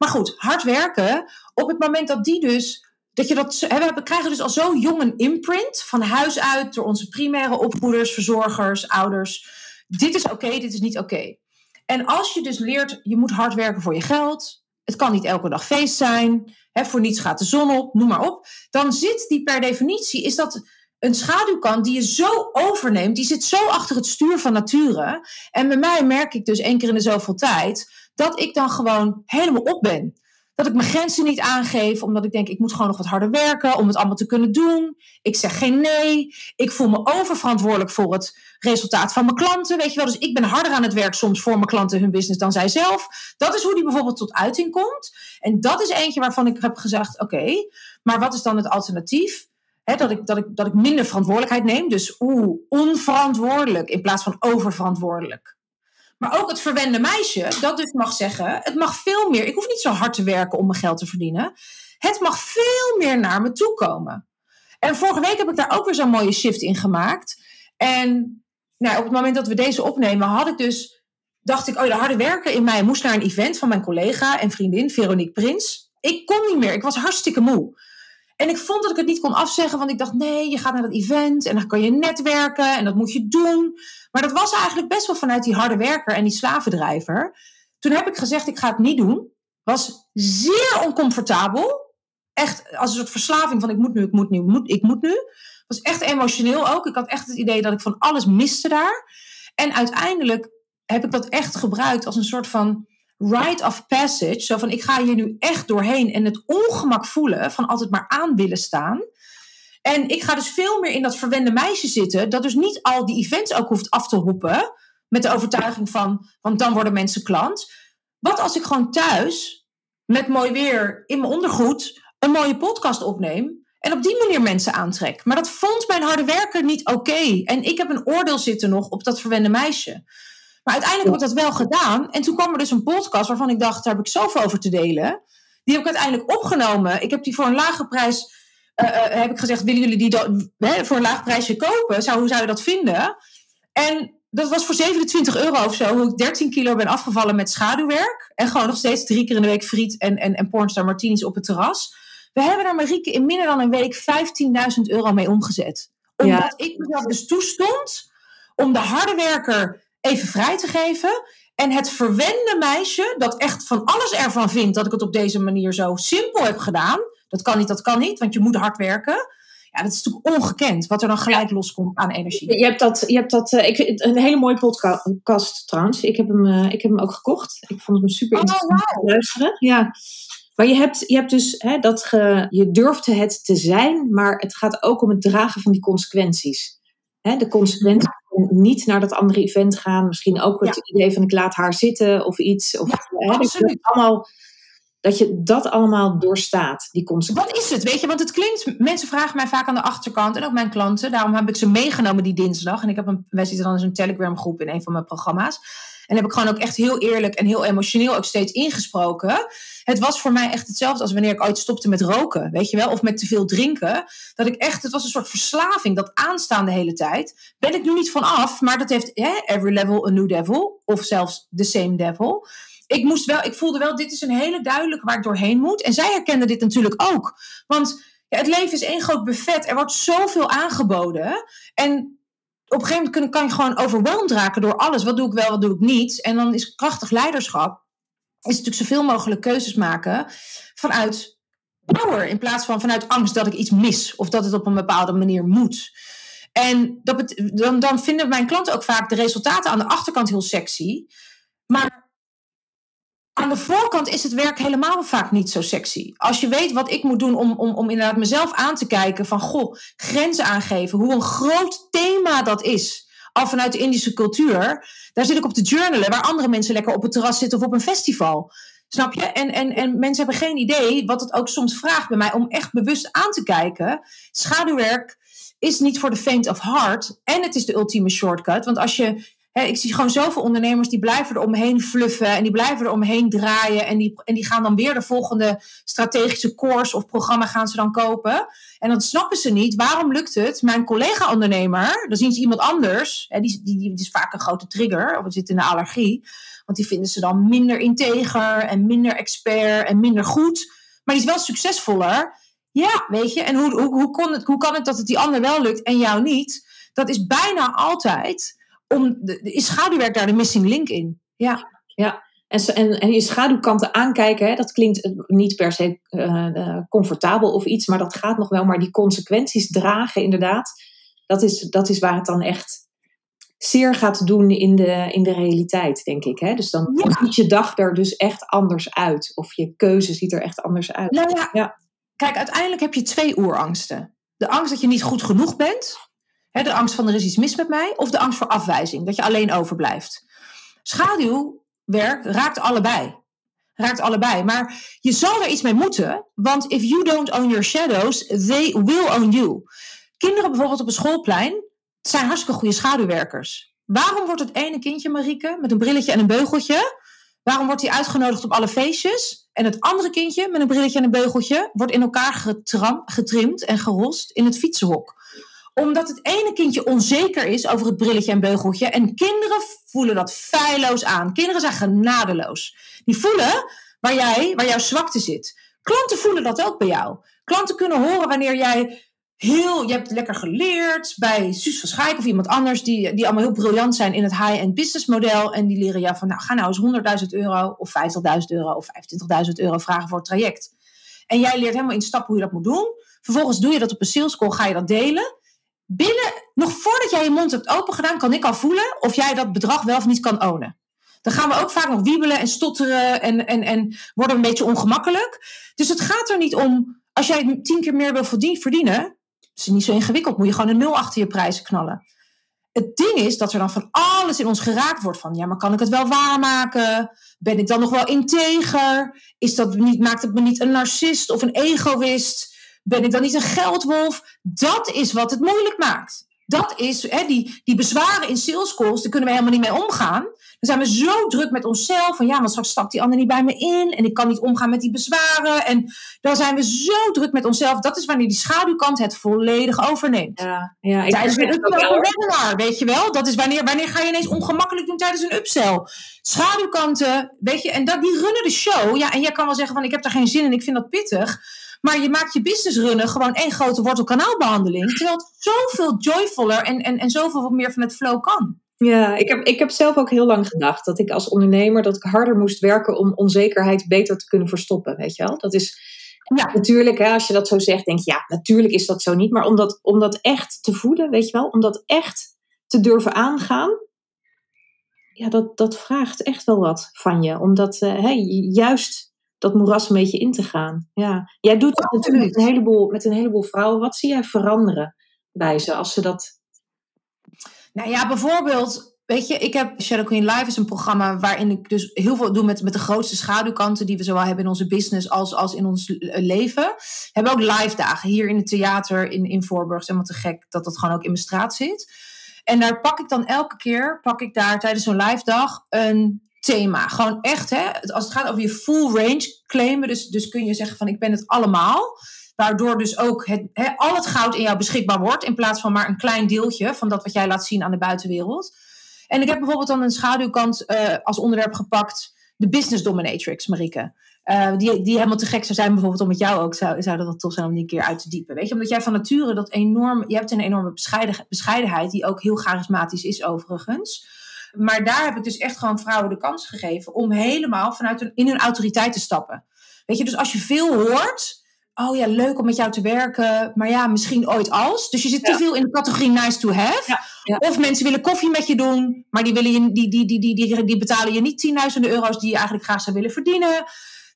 Maar goed, hard werken. Op het moment dat die dus dat je dat, we krijgen dus al zo jong een imprint van huis uit door onze primaire opvoeders, verzorgers, ouders. Dit is oké, dit is niet oké. En als je dus leert, je moet hard werken voor je geld. Het kan niet elke dag feest zijn. Hè, voor niets gaat de zon op, noem maar op. Dan zit die per definitie, is dat een schaduwkant die je zo overneemt. Die zit zo achter het stuur van nature. En bij mij merk ik dus één keer in de zoveel tijd dat ik dan gewoon helemaal op ben. Dat ik mijn grenzen niet aangeef, omdat ik denk, ik moet gewoon nog wat harder werken om het allemaal te kunnen doen. Ik zeg geen nee. Ik voel me oververantwoordelijk voor het resultaat van mijn klanten. Weet je wel, dus ik ben harder aan het werk soms voor mijn klanten hun business dan zij zelf. Dat is hoe die bijvoorbeeld tot uiting komt. En dat is eentje waarvan ik heb gezegd, oké, maar wat is dan het alternatief? dat, ik, dat, ik, dat ik minder verantwoordelijkheid neem. Dus oeh, onverantwoordelijk in plaats van oververantwoordelijk. Maar ook het verwende meisje, dat dus mag zeggen: het mag veel meer. Ik hoef niet zo hard te werken om mijn geld te verdienen. Het mag veel meer naar me toe komen. En vorige week heb ik daar ook weer zo'n mooie shift in gemaakt. En nou, op het moment dat we deze opnemen, had ik dus, dacht ik, oh, de harde werken in mij moest naar een event van mijn collega en vriendin Veronique Prins. Ik kon niet meer, ik was hartstikke moe. En ik vond dat ik het niet kon afzeggen, want ik dacht: nee, je gaat naar dat event en dan kan je netwerken en dat moet je doen. Maar dat was eigenlijk best wel vanuit die harde werker en die slavendrijver. Toen heb ik gezegd: ik ga het niet doen. Was zeer oncomfortabel. Echt als een soort verslaving van: ik moet nu, ik moet nu, ik moet, ik moet nu. Was echt emotioneel ook. Ik had echt het idee dat ik van alles miste daar. En uiteindelijk heb ik dat echt gebruikt als een soort van rite of passage. Zo van ik ga hier nu echt doorheen en het ongemak voelen van altijd maar aan willen staan. En ik ga dus veel meer in dat verwende meisje zitten, dat dus niet al die events ook hoeft af te roepen. Met de overtuiging van, want dan worden mensen klant. Wat als ik gewoon thuis, met mooi weer, in mijn ondergoed, een mooie podcast opneem. En op die manier mensen aantrek. Maar dat vond mijn harde werker niet oké. En ik heb een oordeel zitten nog op dat verwende meisje. Maar uiteindelijk heb ik dat wel gedaan. En toen kwam er dus een podcast waarvan ik dacht, daar heb ik zoveel over te delen. Die heb ik uiteindelijk opgenomen. Ik heb die voor een lage prijs, uh, uh, heb ik gezegd, willen jullie die hè, voor een laag prijsje kopen? Zou, hoe zou je dat vinden? En dat was voor 27 euro of zo, hoe ik 13 kilo ben afgevallen met schaduwwerk. En gewoon nog steeds drie keer in de week friet en, en, en pornstar martinis op het terras. We hebben daar Marieke in minder dan een week 15.000 euro mee omgezet. Omdat ik mezelf dus toestond om de harde werker even vrij te geven. En het verwende meisje, dat echt van alles ervan vindt dat ik het op deze manier zo simpel heb gedaan. Dat kan niet, dat kan niet, want je moet hard werken. Ja, dat is natuurlijk ongekend wat er dan gelijk loskomt aan energie. Je hebt dat, je hebt dat uh, ik, een hele mooie podcast trouwens. Ik heb hem, uh, ik heb hem ook gekocht. Ik vond hem super oh, interessant te luisteren. Ja. Maar je hebt, je hebt dus hè, dat ge, je durft het te zijn, maar het gaat ook om het dragen van die consequenties. Hè, de consequenties niet naar dat andere event gaan. Misschien ook het idee van ik laat haar zitten of iets. Of, hè, dat, je allemaal, dat je dat allemaal doorstaat, die consequenties. Wat is het? Weet je, want het klinkt, mensen vragen mij vaak aan de achterkant en ook mijn klanten. Daarom heb ik ze meegenomen die dinsdag. En ik heb een, wij zitten dan in zo'n Telegram groep in een van mijn programma's. En heb ik gewoon ook echt heel eerlijk en heel emotioneel ook steeds ingesproken. Het was voor mij echt hetzelfde als wanneer ik ooit stopte met roken, weet je wel, of met te veel drinken. Dat ik echt, het was een soort verslaving, dat aanstaan de hele tijd. Ben ik nu niet van af, maar dat heeft hè, every level a new devil, of zelfs the same devil ik, moest wel, ik voelde wel, dit is een hele duidelijke waar ik doorheen moet. En zij herkende dit natuurlijk ook. Want ja, het leven is één groot buffet. Er wordt zoveel aangeboden. En op een gegeven moment kan je gewoon overweldigd raken door alles. Wat doe ik wel, wat doe ik niet? En dan is krachtig leiderschap, is natuurlijk zoveel mogelijk keuzes maken vanuit power. In plaats van vanuit angst dat ik iets mis. Of dat het op een bepaalde manier moet. En dat dan, dan vinden mijn klanten ook vaak de resultaten aan de achterkant heel sexy. Maar aan de voorkant is het werk helemaal vaak niet zo sexy. Als je weet wat ik moet doen om, om, om inderdaad mezelf aan te kijken van goh, grenzen aangeven, hoe een groot thema dat is. Al vanuit de Indische cultuur, daar zit ik op te journalen, waar andere mensen lekker op het terras zitten of op een festival. Snap je? En, en, en mensen hebben geen idee wat het ook soms vraagt bij mij om echt bewust aan te kijken. Schaduwwerk is niet voor de faint of heart. En het is de ultieme shortcut. Want als je ik zie gewoon zoveel ondernemers die blijven er omheen fluffen en die blijven er omheen draaien. En die, en die gaan dan weer de volgende strategische course of programma gaan ze dan kopen. En dan snappen ze niet, waarom lukt het mijn collega-ondernemer, dan zien ze iemand anders, die, die, die, is vaak een grote trigger, of het zit in de allergie. Want die vinden ze dan minder integer en minder expert en minder goed. Maar die is wel succesvoller. Ja, weet je, en hoe, hoe, hoe, kon het, hoe kan het dat het die ander wel lukt en jou niet? Dat is bijna altijd om de, is schaduwwerk daar de missing link in? Ja. Ja, en, en, en je schaduwkanten aankijken, hè, dat klinkt eh, niet per se uh, comfortabel of iets, maar dat gaat nog wel. Maar die consequenties dragen, inderdaad, dat is, dat is waar het dan echt zeer gaat doen in de, in de realiteit, denk ik. Hè? Dus dan ziet je dag er dus echt anders uit. Of je keuze ziet er echt anders uit. Nou ja, ja. kijk, uiteindelijk heb je twee oerangsten. De angst dat je niet goed genoeg bent de angst van er is iets mis met mij. Of de angst voor afwijzing, dat je alleen overblijft. Schaduwwerk raakt allebei. Raakt allebei. Maar je zal er iets mee moeten. Want if you don't own your shadows, they will own you. Kinderen bijvoorbeeld op een schoolplein zijn hartstikke goede schaduwwerkers. Waarom wordt het ene kindje, Marieke, met een brilletje en een beugeltje... Waarom wordt hij uitgenodigd op alle feestjes? En het andere kindje met een brilletje en een beugeltje wordt in elkaar getram, getrimd en gerost in het fietsenhok omdat het ene kindje onzeker is over het brilletje en beugeltje. En kinderen voelen dat feilloos aan. Kinderen zijn genadeloos. Die voelen waar, jij, waar jouw zwakte zit. Klanten voelen dat ook bij jou. Klanten kunnen horen wanneer jij heel, je hebt lekker geleerd bij Suus van Schaik of iemand anders die, die allemaal heel briljant zijn in het high-end business model. En die leren jou van, nou ga nou eens 100.000 euro of 50.000 euro of 25.000 euro vragen voor het traject. En jij leert helemaal in stappen hoe je dat moet doen. Vervolgens doe je dat op een sales call, ga je dat delen binnen, nog voordat jij je mond hebt opengedaan, kan ik al voelen of jij dat bedrag wel of niet kan ownen. Dan gaan we ook vaak nog wiebelen en stotteren en, en, en worden een beetje ongemakkelijk. Dus het gaat er niet om, als jij tien keer meer wil verdienen, is het niet zo ingewikkeld, moet je gewoon een nul achter je prijzen knallen. Het ding is dat er dan van alles in ons geraakt wordt van, ja, maar kan ik het wel waarmaken? Ben ik dan nog wel integer? Is dat niet, maakt het me niet een narcist of een egoïst? Ben ik dan niet een geldwolf? Dat is wat het moeilijk maakt. Dat is, hè, die, die bezwaren in sales calls, daar kunnen we helemaal niet mee omgaan. Dan zijn we zo druk met onszelf. Van ja, want straks stapt die ander niet bij me in. En ik kan niet omgaan met die bezwaren. En dan zijn we zo druk met onszelf. Dat is wanneer die schaduwkant het volledig overneemt. Ja, ja, ik tijdens een webinar, weet je wel. Dat is wanneer, wanneer ga je ineens ongemakkelijk doen tijdens een upsell. Schaduwkanten, weet je. En dat, die runnen de show. Ja, en jij kan wel zeggen van ik heb daar geen zin in. Ik vind dat pittig. Maar je maakt je business runnen gewoon één grote wortelkanaalbehandeling. Terwijl het zoveel joyfuller en, en, en zoveel meer van het flow kan. Ja, ik heb, ik heb zelf ook heel lang gedacht dat ik als ondernemer dat ik harder moest werken om onzekerheid beter te kunnen verstoppen. Weet je wel? Dat is ja, natuurlijk, hè, als je dat zo zegt, denk je ja, natuurlijk is dat zo niet. Maar om dat, om dat echt te voelen, weet je wel, om dat echt te durven aangaan, ja, dat, dat vraagt echt wel wat van je. Omdat uh, hey, juist dat moeras een beetje in te gaan. Ja. Jij doet dat natuurlijk met een, heleboel, met een heleboel vrouwen. Wat zie jij veranderen bij ze als ze dat. Nou ja, bijvoorbeeld, weet je, ik heb Shadow Queen Live is een programma waarin ik dus heel veel doe met, met de grootste schaduwkanten die we zowel hebben in onze business als, als in ons leven. We hebben ook live dagen hier in het theater in, in Voorburg. Helemaal te gek dat dat gewoon ook in mijn straat zit. En daar pak ik dan elke keer, pak ik daar tijdens zo'n live dag een thema. Gewoon echt, hè, als het gaat over je full range claimen, dus, dus kun je zeggen van ik ben het allemaal. Waardoor dus ook het, hè, al het goud in jou beschikbaar wordt, in plaats van maar een klein deeltje van dat wat jij laat zien aan de buitenwereld. En ik heb bijvoorbeeld dan een schaduwkant uh, als onderwerp gepakt, de business dominatrix, Marike. Uh, die, die helemaal te gek zou zijn, bijvoorbeeld om met jou ook, zou, zou dat tof zijn om die een keer uit te diepen. Weet je, omdat jij van nature dat enorm, je hebt een enorme bescheiden, bescheidenheid, die ook heel charismatisch is overigens. Maar daar heb ik dus echt gewoon vrouwen de kans gegeven om helemaal vanuit hun, in hun autoriteit te stappen. Weet je, dus als je veel hoort, oh ja, leuk om met jou te werken, maar ja, misschien ooit als. Dus je zit te veel in de categorie nice to have. Ja. Of mensen willen koffie met je doen, maar die, willen je, die, die, die, die, die, die betalen je niet tienduizenden euro's die je eigenlijk graag zou willen verdienen.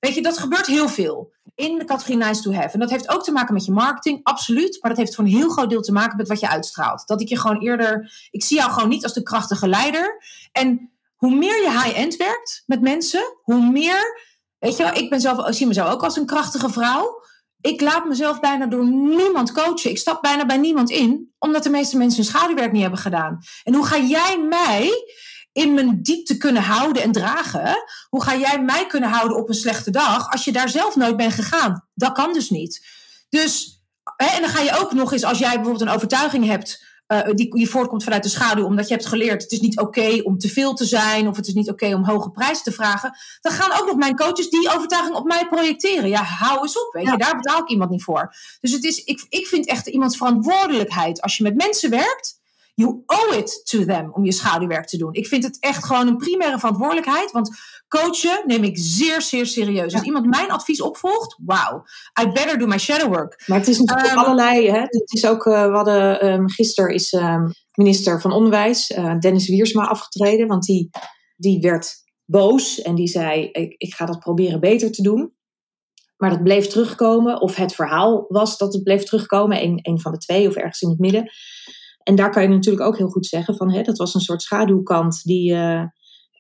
Weet je, dat gebeurt heel veel in de categorie nice to have. En dat heeft ook te maken met je marketing, absoluut. Maar dat heeft voor een heel groot deel te maken met wat je uitstraalt. Dat ik je gewoon eerder, ik zie jou gewoon niet als de krachtige leider. En hoe meer je high-end werkt met mensen, hoe meer, weet je ik ben zelf, ik zie mezelf ook als een krachtige vrouw ik laat mezelf bijna door niemand coachen. Ik stap bijna bij niemand in, omdat de meeste mensen hun schaduwwerk niet hebben gedaan. En hoe ga jij mij in mijn diepte kunnen houden en dragen? Hoe ga jij mij kunnen houden op een slechte dag als je daar zelf nooit bent gegaan? Dat kan dus niet. Dus, hè, en dan ga je ook nog eens, als jij bijvoorbeeld een overtuiging hebt uh, die, die voortkomt vanuit de schaduw, omdat je hebt geleerd: het is niet oké om te veel te zijn, of het is niet oké om hoge prijzen te vragen. Dan gaan ook nog mijn coaches die overtuiging op mij projecteren. Ja, hou eens op, weet je, daar betaal ik iemand niet voor. Dus het is, ik, ik vind echt iemands verantwoordelijkheid als je met mensen werkt. You owe it to them om je schaduwwerk te doen. Ik vind het echt gewoon een primaire verantwoordelijkheid. Want coachen neem ik zeer, zeer serieus. Als iemand mijn advies opvolgt, wauw, I better do my shadow work. Maar het is natuurlijk um, allerlei. Hè? Het is ook, uh, we hadden, um, gisteren is um, minister van Onderwijs, uh, Dennis Wiersma, afgetreden. Want die, die werd boos en die zei: ik, ik ga dat proberen beter te doen. Maar dat bleef terugkomen, of het verhaal was dat het bleef terugkomen, een, een van de twee of ergens in het midden. En daar kan je natuurlijk ook heel goed zeggen van, hè, dat was een soort schaduwkant die, uh,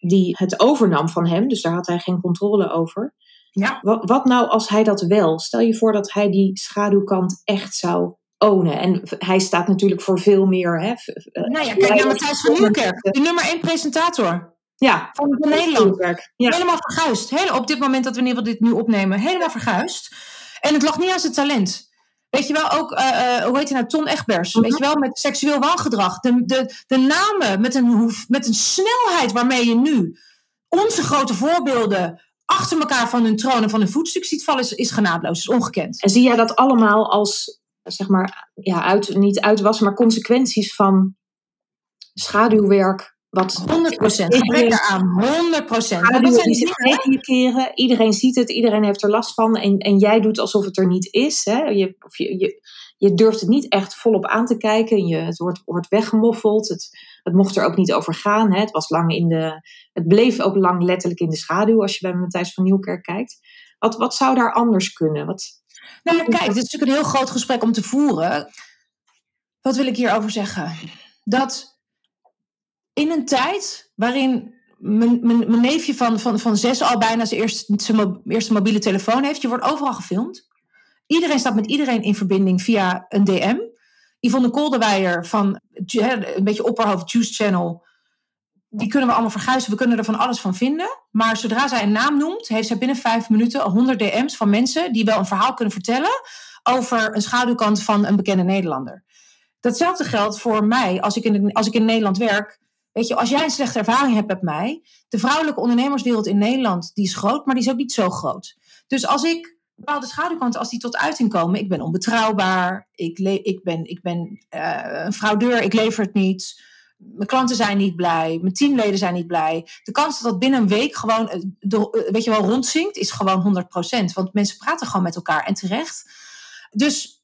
die het overnam van hem. Dus daar had hij geen controle over. Ja. Wat, wat nou als hij dat wel? Stel je voor dat hij die schaduwkant echt zou ownen. En hij staat natuurlijk voor veel meer. Hè, nou ja, kijk naar Matthijs van Nieuwkerk, de nummer één presentator. Ja, van Nederland. Ja. Helemaal verguisd. Heel, op dit moment dat we in dit nu opnemen, helemaal verguisd. En het lag niet aan zijn talent. Weet je wel, ook, uh, uh, hoe heet hij nou, Ton Egbers. Weet mhm. je wel, met seksueel wangedrag. De, de, de namen met een, met een snelheid waarmee je nu onze grote voorbeelden achter elkaar van hun troon en van hun voetstuk ziet vallen, is, is genadeloos, is ongekend. En zie jij dat allemaal als, zeg maar, ja, uit, niet uitwas, maar consequenties van schaduwwerk wat 100 procent. aan. 100 procent. keren. Iedereen ziet het. Iedereen heeft er last van. En, en jij doet alsof het er niet is. Hè? Je, of je, je, je durft het niet echt volop aan te kijken. Je, het wordt, wordt weggemoffeld. Het, het mocht er ook niet over gaan. Hè? Het, was lang in de, het bleef ook lang letterlijk in de schaduw. Als je bij Matthijs van Nieuwkerk kijkt. Wat, wat zou daar anders kunnen? Wat, nou, kijk, het is natuurlijk een heel groot gesprek om te voeren. Wat wil ik hierover zeggen? Dat in een tijd waarin mijn, mijn, mijn, neefje van, van, van zes al bijna zijn eerste, zijn eerste mobiele telefoon heeft. Je wordt overal gefilmd. Iedereen staat met iedereen in verbinding via een DM. Yvonne Kolderweijer van een beetje opperhoofd Juice Channel. Die kunnen we allemaal verguizen. We kunnen er van alles van vinden. Maar zodra zij een naam noemt, heeft zij binnen vijf minuten 100 DM's van mensen die wel een verhaal kunnen vertellen over een schaduwkant van een bekende Nederlander. Datzelfde geldt voor mij als ik in, als ik in Nederland werk. Weet je, als jij een slechte ervaring hebt met mij, de vrouwelijke ondernemerswereld in Nederland, die is groot, maar die is ook niet zo groot. Dus als ik bepaalde schaduwkanten, als die tot uiting komen, ik ben onbetrouwbaar, ik, ik ben, ik ben uh, een fraudeur, ik lever het niet, mijn klanten zijn niet blij, mijn teamleden zijn niet blij. De kans dat dat binnen een week gewoon, eh, de, weet je wel, rondzinkt, is gewoon 100%. Want mensen praten gewoon met elkaar en terecht. Dus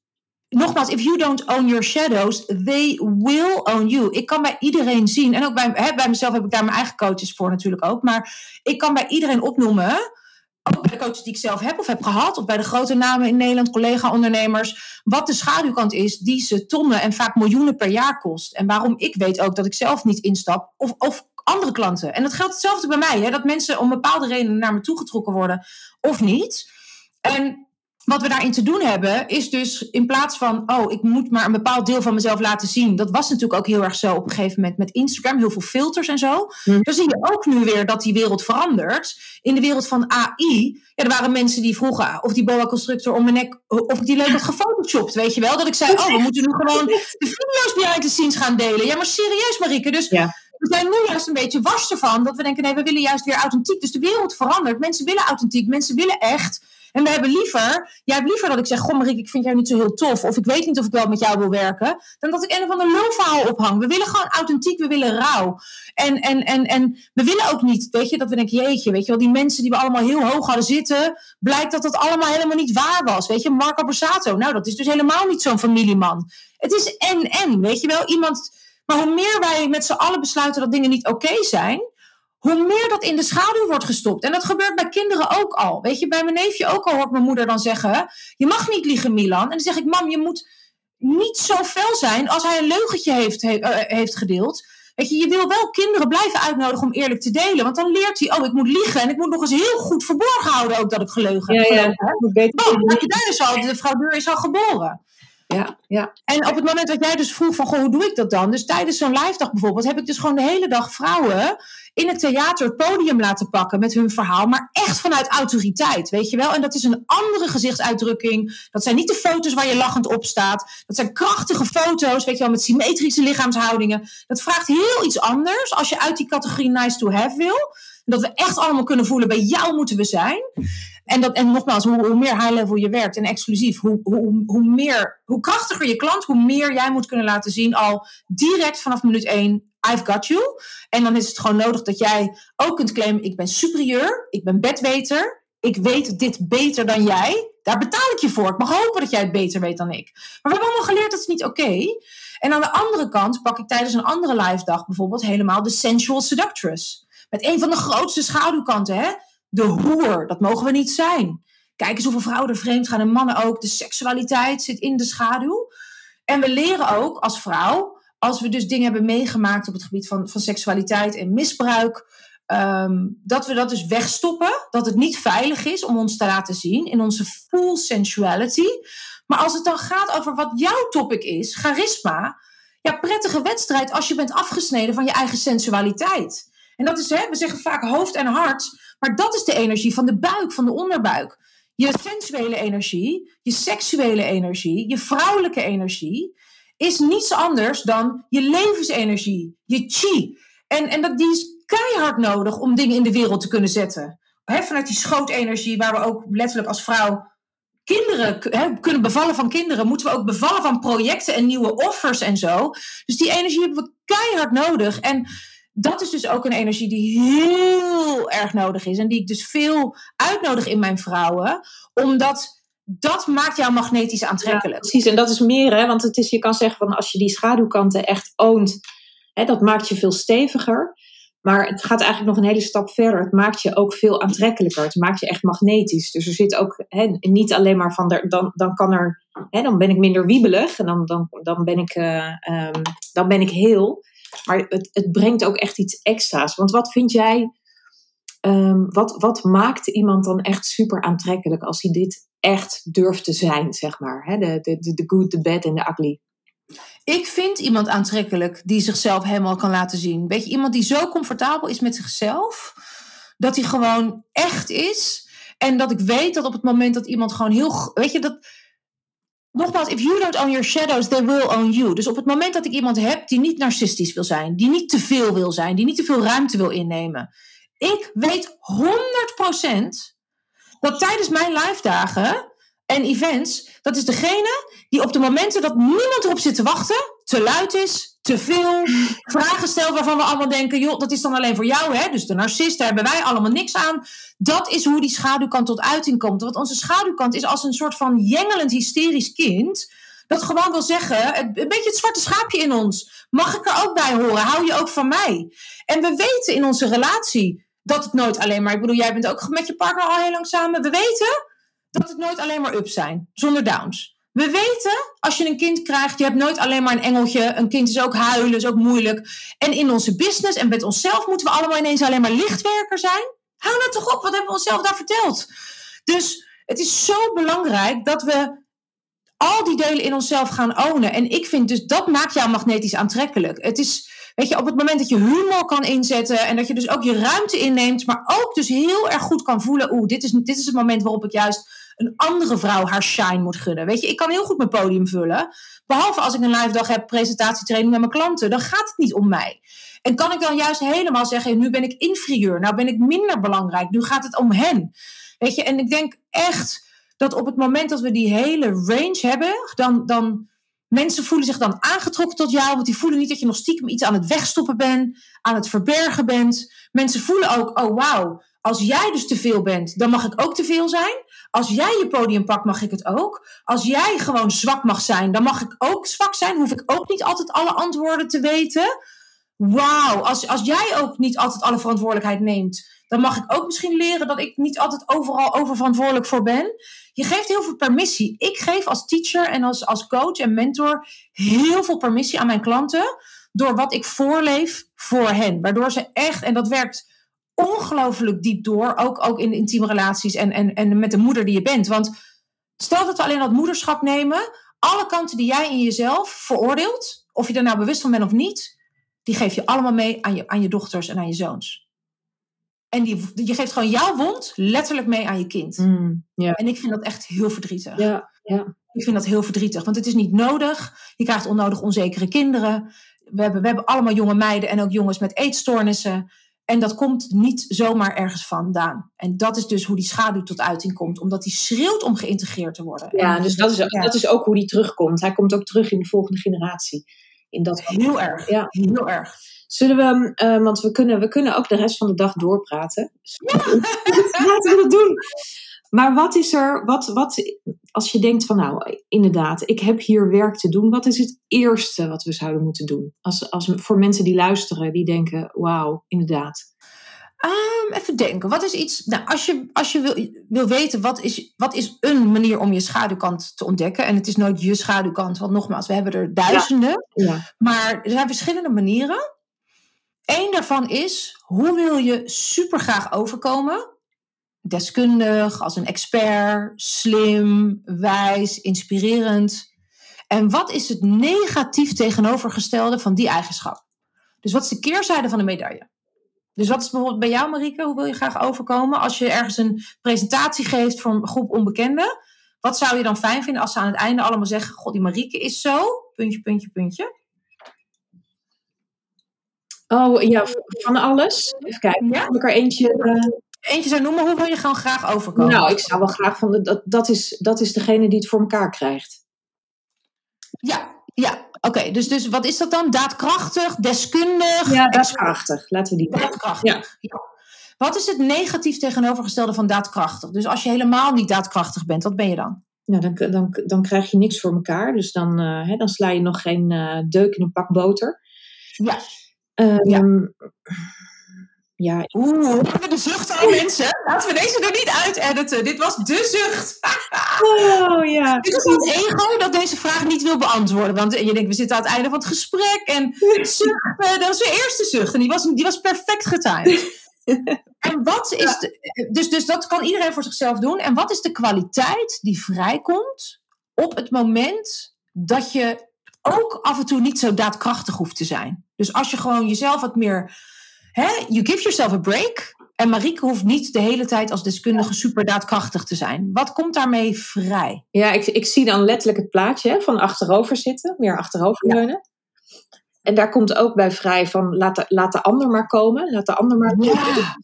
nogmaals, if you don't own your shadows, they will own you. Ik kan bij iedereen zien, en ook bij, hè, bij mezelf heb ik daar mijn eigen coaches voor natuurlijk ook, maar ik kan bij iedereen opnoemen, ook bij de coaches die ik zelf heb of heb gehad, of bij de grote namen in Nederland, collega-ondernemers, wat de schaduwkant is die ze tonnen en vaak miljoenen per jaar kost. En waarom ik weet ook dat ik zelf niet instap, of, of andere klanten. En dat geldt hetzelfde bij mij, hè, dat mensen om bepaalde redenen naar me toegetrokken worden of niet. En wat we daarin te doen hebben, is dus in plaats van, oh, ik moet maar een bepaald deel van mezelf laten zien. Dat was natuurlijk ook heel erg zo op een gegeven moment met Instagram, heel veel filters en zo. Hm. Dan zie je ook nu weer dat die wereld verandert. In de wereld van AI, ja, er waren mensen die vroegen of die boa-constructor om mijn nek, of ik die leuk had gefotoshopt, weet je wel. Dat ik zei, oh, we moeten nu gewoon de video's behind the scenes gaan delen. Ja, maar serieus Marieke, dus... Ja. We zijn nu juist een beetje wars ervan dat we denken: nee, we willen juist weer authentiek. Dus de wereld verandert. Mensen willen authentiek. Mensen willen echt. En we hebben liever, jij hebt liever dat ik zeg: Goh, Marieke, ik vind jou niet zo heel tof. Of ik weet niet of ik wel met jou wil werken. Dan dat ik een of ander lulverhaal ophang. We willen gewoon authentiek, we willen rauw. En, en, en, en we willen ook niet, weet je, dat we denken: jeetje, weet je wel, die mensen die we allemaal heel hoog hadden zitten. Blijkt dat dat allemaal helemaal niet waar was. Weet je, Marco Borsato. Nou, dat is dus helemaal niet zo'n familieman. Het is en-en, weet je wel. Iemand. Maar hoe meer wij met z'n allen besluiten dat dingen niet oké zijn, hoe meer dat in de schaduw wordt gestopt. En dat gebeurt bij kinderen ook al. Weet je, bij mijn neefje ook al hoort mijn moeder dan zeggen: Je mag niet liegen, Milan. En dan zeg ik: Mam, je moet niet zo fel zijn als hij een leugentje heeft, he, uh, heeft gedeeld. Weet je, je wil wel kinderen blijven uitnodigen om eerlijk te delen. Want dan leert hij, oh, ik moet liegen. En ik moet nog eens heel goed verborgen houden ook dat ik geleugen heb. Ja, ja. Oh, daar is al, de vrouw Deur is al geboren ja, ja. En op het moment dat jij dus vroeg van, goh, hoe doe ik dat dan? Dus tijdens zo'n live dag bijvoorbeeld heb ik dus gewoon de hele dag vrouwen in het theater het podium laten pakken met hun verhaal, maar echt vanuit autoriteit, weet je wel? En dat is een andere gezichtsuitdrukking. Dat zijn niet de foto's waar je lachend op staat. Dat zijn krachtige foto's, weet je wel, met symmetrische lichaamshoudingen. Dat vraagt heel iets anders als je uit die categorie nice to have wil. Dat we echt allemaal kunnen voelen, bij jou moeten we zijn. En, dat, en nogmaals, hoe, hoe meer high level je werkt en exclusief, hoe, hoe, hoe, meer, hoe krachtiger je klant, hoe meer jij moet kunnen laten zien al direct vanaf minuut 1. I've got you. En dan is het gewoon nodig dat jij ook kunt claimen: ik ben superieur, ik ben bedweter, ik weet dit beter dan jij. Daar betaal ik je voor. Ik mag hopen dat jij het beter weet dan ik. Maar we hebben allemaal geleerd dat is niet oké. En aan de andere kant pak ik tijdens een andere live dag bijvoorbeeld helemaal de sensual seductress. Met een van de grootste schaduwkanten, hè? De hoer. Dat mogen we niet zijn. Kijk eens hoeveel vrouwen er vreemd gaan en mannen ook. De seksualiteit zit in de schaduw. En we leren ook als vrouw, als we dus dingen hebben meegemaakt op het gebied van, van seksualiteit en misbruik, ehm, dat we dat dus wegstoppen. Dat het niet veilig is om ons te laten zien in onze full sensuality. Maar als het dan gaat over wat jouw topic is, charisma, ja, prettige wedstrijd als je bent afgesneden van je eigen sensualiteit. En dat is, hè, we zeggen vaak hoofd en hart. Maar dat is de energie van de buik, van de onderbuik. Je sensuele energie, je seksuele energie, je vrouwelijke energie is niets anders dan je levensenergie, je chi. En, en dat, die is keihard nodig om dingen in de wereld te kunnen zetten. He, vanuit die schootenergie, waar we ook letterlijk als vrouw kinderen kunnen bevallen van kinderen, moeten we ook bevallen van projecten en nieuwe offers en zo. Dus die energie hebben we keihard nodig. En dat is dus ook een energie die heel erg nodig is. En die ik dus veel uitnodig in mijn vrouwen. Omdat dat maakt jou magnetisch aantrekkelijk. precies, en dat is meer, hè, want het is, je kan zeggen van als je die schaduwkanten echt oont, hè, dat maakt je veel steviger. Maar het gaat eigenlijk nog een hele stap verder. Het maakt je ook veel aantrekkelijker. Het maakt je echt magnetisch. Dus er zit ook hè, niet alleen maar van, dan, dan kan er, hè, dan ben ik minder wiebelig en dan, dan, dan, ben, ik, uh, um, dan ben ik heel. Maar het, het brengt ook echt iets extra's. Want wat vind jij, um, wat, wat maakt iemand dan echt super aantrekkelijk als hij dit echt durft te zijn, zeg maar? De, de, de good, bad en de ugly. Ik vind iemand aantrekkelijk die zichzelf helemaal kan laten zien. Weet je, iemand die zo comfortabel is met zichzelf, dat hij gewoon echt is. En dat ik weet dat op het moment dat iemand gewoon heel. Weet je, dat nogmaals, if you don't own your shadows, they will own you. Dus op het moment dat ik iemand heb die niet narcistisch wil zijn, die niet te veel wil zijn, die niet te veel ruimte wil innemen. Ik weet 100% dat tijdens mijn live dagen en events, dat is degene die op de momenten dat niemand erop zit te wachten, te luid is, te veel vragen stelt waarvan we allemaal denken, joh, dat is dan alleen voor jou, hè? Dus de narcist, daar hebben wij allemaal niks aan. Dat is hoe die schaduwkant tot uiting komt. Want onze schaduwkant is als een soort van jengelend hysterisch kind. Dat gewoon wil zeggen, een beetje het zwarte schaapje in ons. Mag ik er ook bij horen? Hou je ook van mij? En we weten in onze relatie dat het nooit alleen maar, ik bedoel, jij bent ook met je partner al heel lang samen. We weten dat het nooit alleen maar ups zijn, zonder downs. We weten, als je een kind krijgt, je hebt nooit alleen maar een engeltje. Een kind is ook huilen, is ook moeilijk. En in onze business en met onszelf moeten we allemaal ineens alleen maar lichtwerker zijn. Hou nou toch op, wat hebben we onszelf daar verteld? Dus Het is zo belangrijk dat we al die delen in onszelf gaan ownen. En ik vind dus dat maakt jou magnetisch aantrekkelijk. Het is, weet je, op het moment dat je humor kan inzetten en dat je dus ook je ruimte inneemt, maar ook dus heel erg goed kan voelen, oeh, dit is, dit is het moment waarop ik juist een andere vrouw haar shine moet gunnen. Weet je, ik kan heel goed mijn podium vullen. Behalve als ik een live dag heb, presentatietraining met mijn klanten, dan gaat het niet om mij. En kan ik dan juist helemaal zeggen, nu ben ik inferieur, nou ben ik minder belangrijk, nu gaat het om hen. Weet je, en ik denk echt dat op het moment dat we die hele range hebben, dan, dan mensen voelen zich dan aangetrokken tot jou, want die voelen niet dat je nog stiekem iets aan het wegstoppen bent, aan het verbergen bent. Mensen voelen ook, oh wauw, als jij dus te veel bent, dan mag ik ook te veel zijn. Als jij je podium pakt, mag ik het ook. Als jij gewoon zwak mag zijn, dan mag ik ook zwak zijn. Hoef ik ook niet altijd alle antwoorden te weten. Wauw, als, als jij ook niet altijd alle verantwoordelijkheid neemt, dan mag ik ook misschien leren dat ik niet altijd overal oververantwoordelijk voor ben. Je geeft heel veel permissie. Ik geef als teacher en als, als coach en mentor heel veel permissie aan mijn klanten. Door wat ik voorleef voor hen. Waardoor ze echt, en dat werkt ongelooflijk diep door. Ook, ook in intieme relaties en, en, en met de moeder die je bent. Want stel dat we alleen dat moederschap nemen. Alle kanten die jij in jezelf veroordeelt. Of je er nou bewust van bent of niet. Die geef je allemaal mee aan je, aan je dochters en aan je zoons. En die, je geeft gewoon jouw wond letterlijk mee aan je kind. Mm. En ik vind dat echt heel verdrietig. Ik vind dat heel verdrietig, want het is niet nodig. Je krijgt onnodig onzekere kinderen. We hebben, we hebben allemaal jonge meiden en ook jongens met eetstoornissen. En dat komt niet zomaar ergens vandaan. En dat is dus hoe die schaduw tot uiting komt, omdat die schreeuwt om geïntegreerd te worden. Ja, En dus dat is, ja. dat is ook hoe die terugkomt. Hij komt ook terug in de volgende generatie. In dat heel erg. Ja. Heel erg. Zullen we, eh, want we kunnen, we kunnen ook de rest van de dag doorpraten. Laten we dat doen. Maar wat is er, wat, wat, als je denkt van nou, inderdaad, ik heb hier werk te doen. Wat is het eerste wat we zouden moeten doen? Als, als, voor mensen die luisteren, die denken, wauw, inderdaad. Ehm, even denken, wat is iets. Nou, als je, als je wil, wil weten wat is, wat is een manier om je schaduwkant te ontdekken. En het is nooit je schaduwkant, want nogmaals, we hebben er duizenden. Ja. Maar er zijn verschillende manieren. Eén daarvan is, hoe wil je super graag overkomen? Deskundig, als een expert, slim, wijs, inspirerend. En wat is het negatief tegenovergestelde van die eigenschap? Dus wat is de keerzijde van de medaille? Dus wat is bijvoorbeeld bij jou, Marieke? Hoe wil je graag overkomen? Als je ergens een presentatie geeft voor een groep onbekenden. Wat zou je dan fijn vinden als ze aan het einde allemaal zeggen... God, die Marieke is zo, puntje, puntje, puntje. Oh ja, van alles. Even kijken, Ja? kan ik er eentje... eh, Eentje zou noemen, hoe wil je gewoon graag overkomen? nou, ik zou wel graag van, de, dat, dat, is, dat is degene die het voor elkaar krijgt. Ja, ja. Oké, dus, dus wat is dat dan? Daadkrachtig, deskundig? Ja, dat is krachtig. Laten we die... Daadkrachtig. Ja. Wat is het negatief tegenovergestelde van daadkrachtig? Dus als je helemaal niet daadkrachtig bent, wat ben je dan? Nou, dan, dan, dan krijg je niks voor elkaar. Dus dan, eh, hè, dan sla je nog geen eh, deuk in een pak boter. Ja. Ehm, Ja. Ja, Oeh, hebben we de zucht al, mensen? Laten we deze er niet uit-editen. Dit was de zucht. Oh ja. Dit is het ego dat deze vraag niet wil beantwoorden. Want je denkt, we zitten aan het einde van het gesprek. En zucht, dat was de eerste zucht. En die was, die was perfect getimed. En wat is de, dus, dus dat kan iedereen voor zichzelf doen. En wat is de kwaliteit die vrijkomt op het moment dat je ook af en toe niet zo daadkrachtig hoeft te zijn? Dus als je gewoon jezelf wat meer. Hè, you give yourself a break. En Marieke hoeft niet de hele tijd als deskundige super daadkrachtig te zijn. Wat komt daarmee vrij? Ja, ik, ik zie dan letterlijk het plaatje van achterover zitten, meer achteroverleunen. En daar komt ook bij vrij van laat de, laat de ander maar komen, laat de ander maar Ja,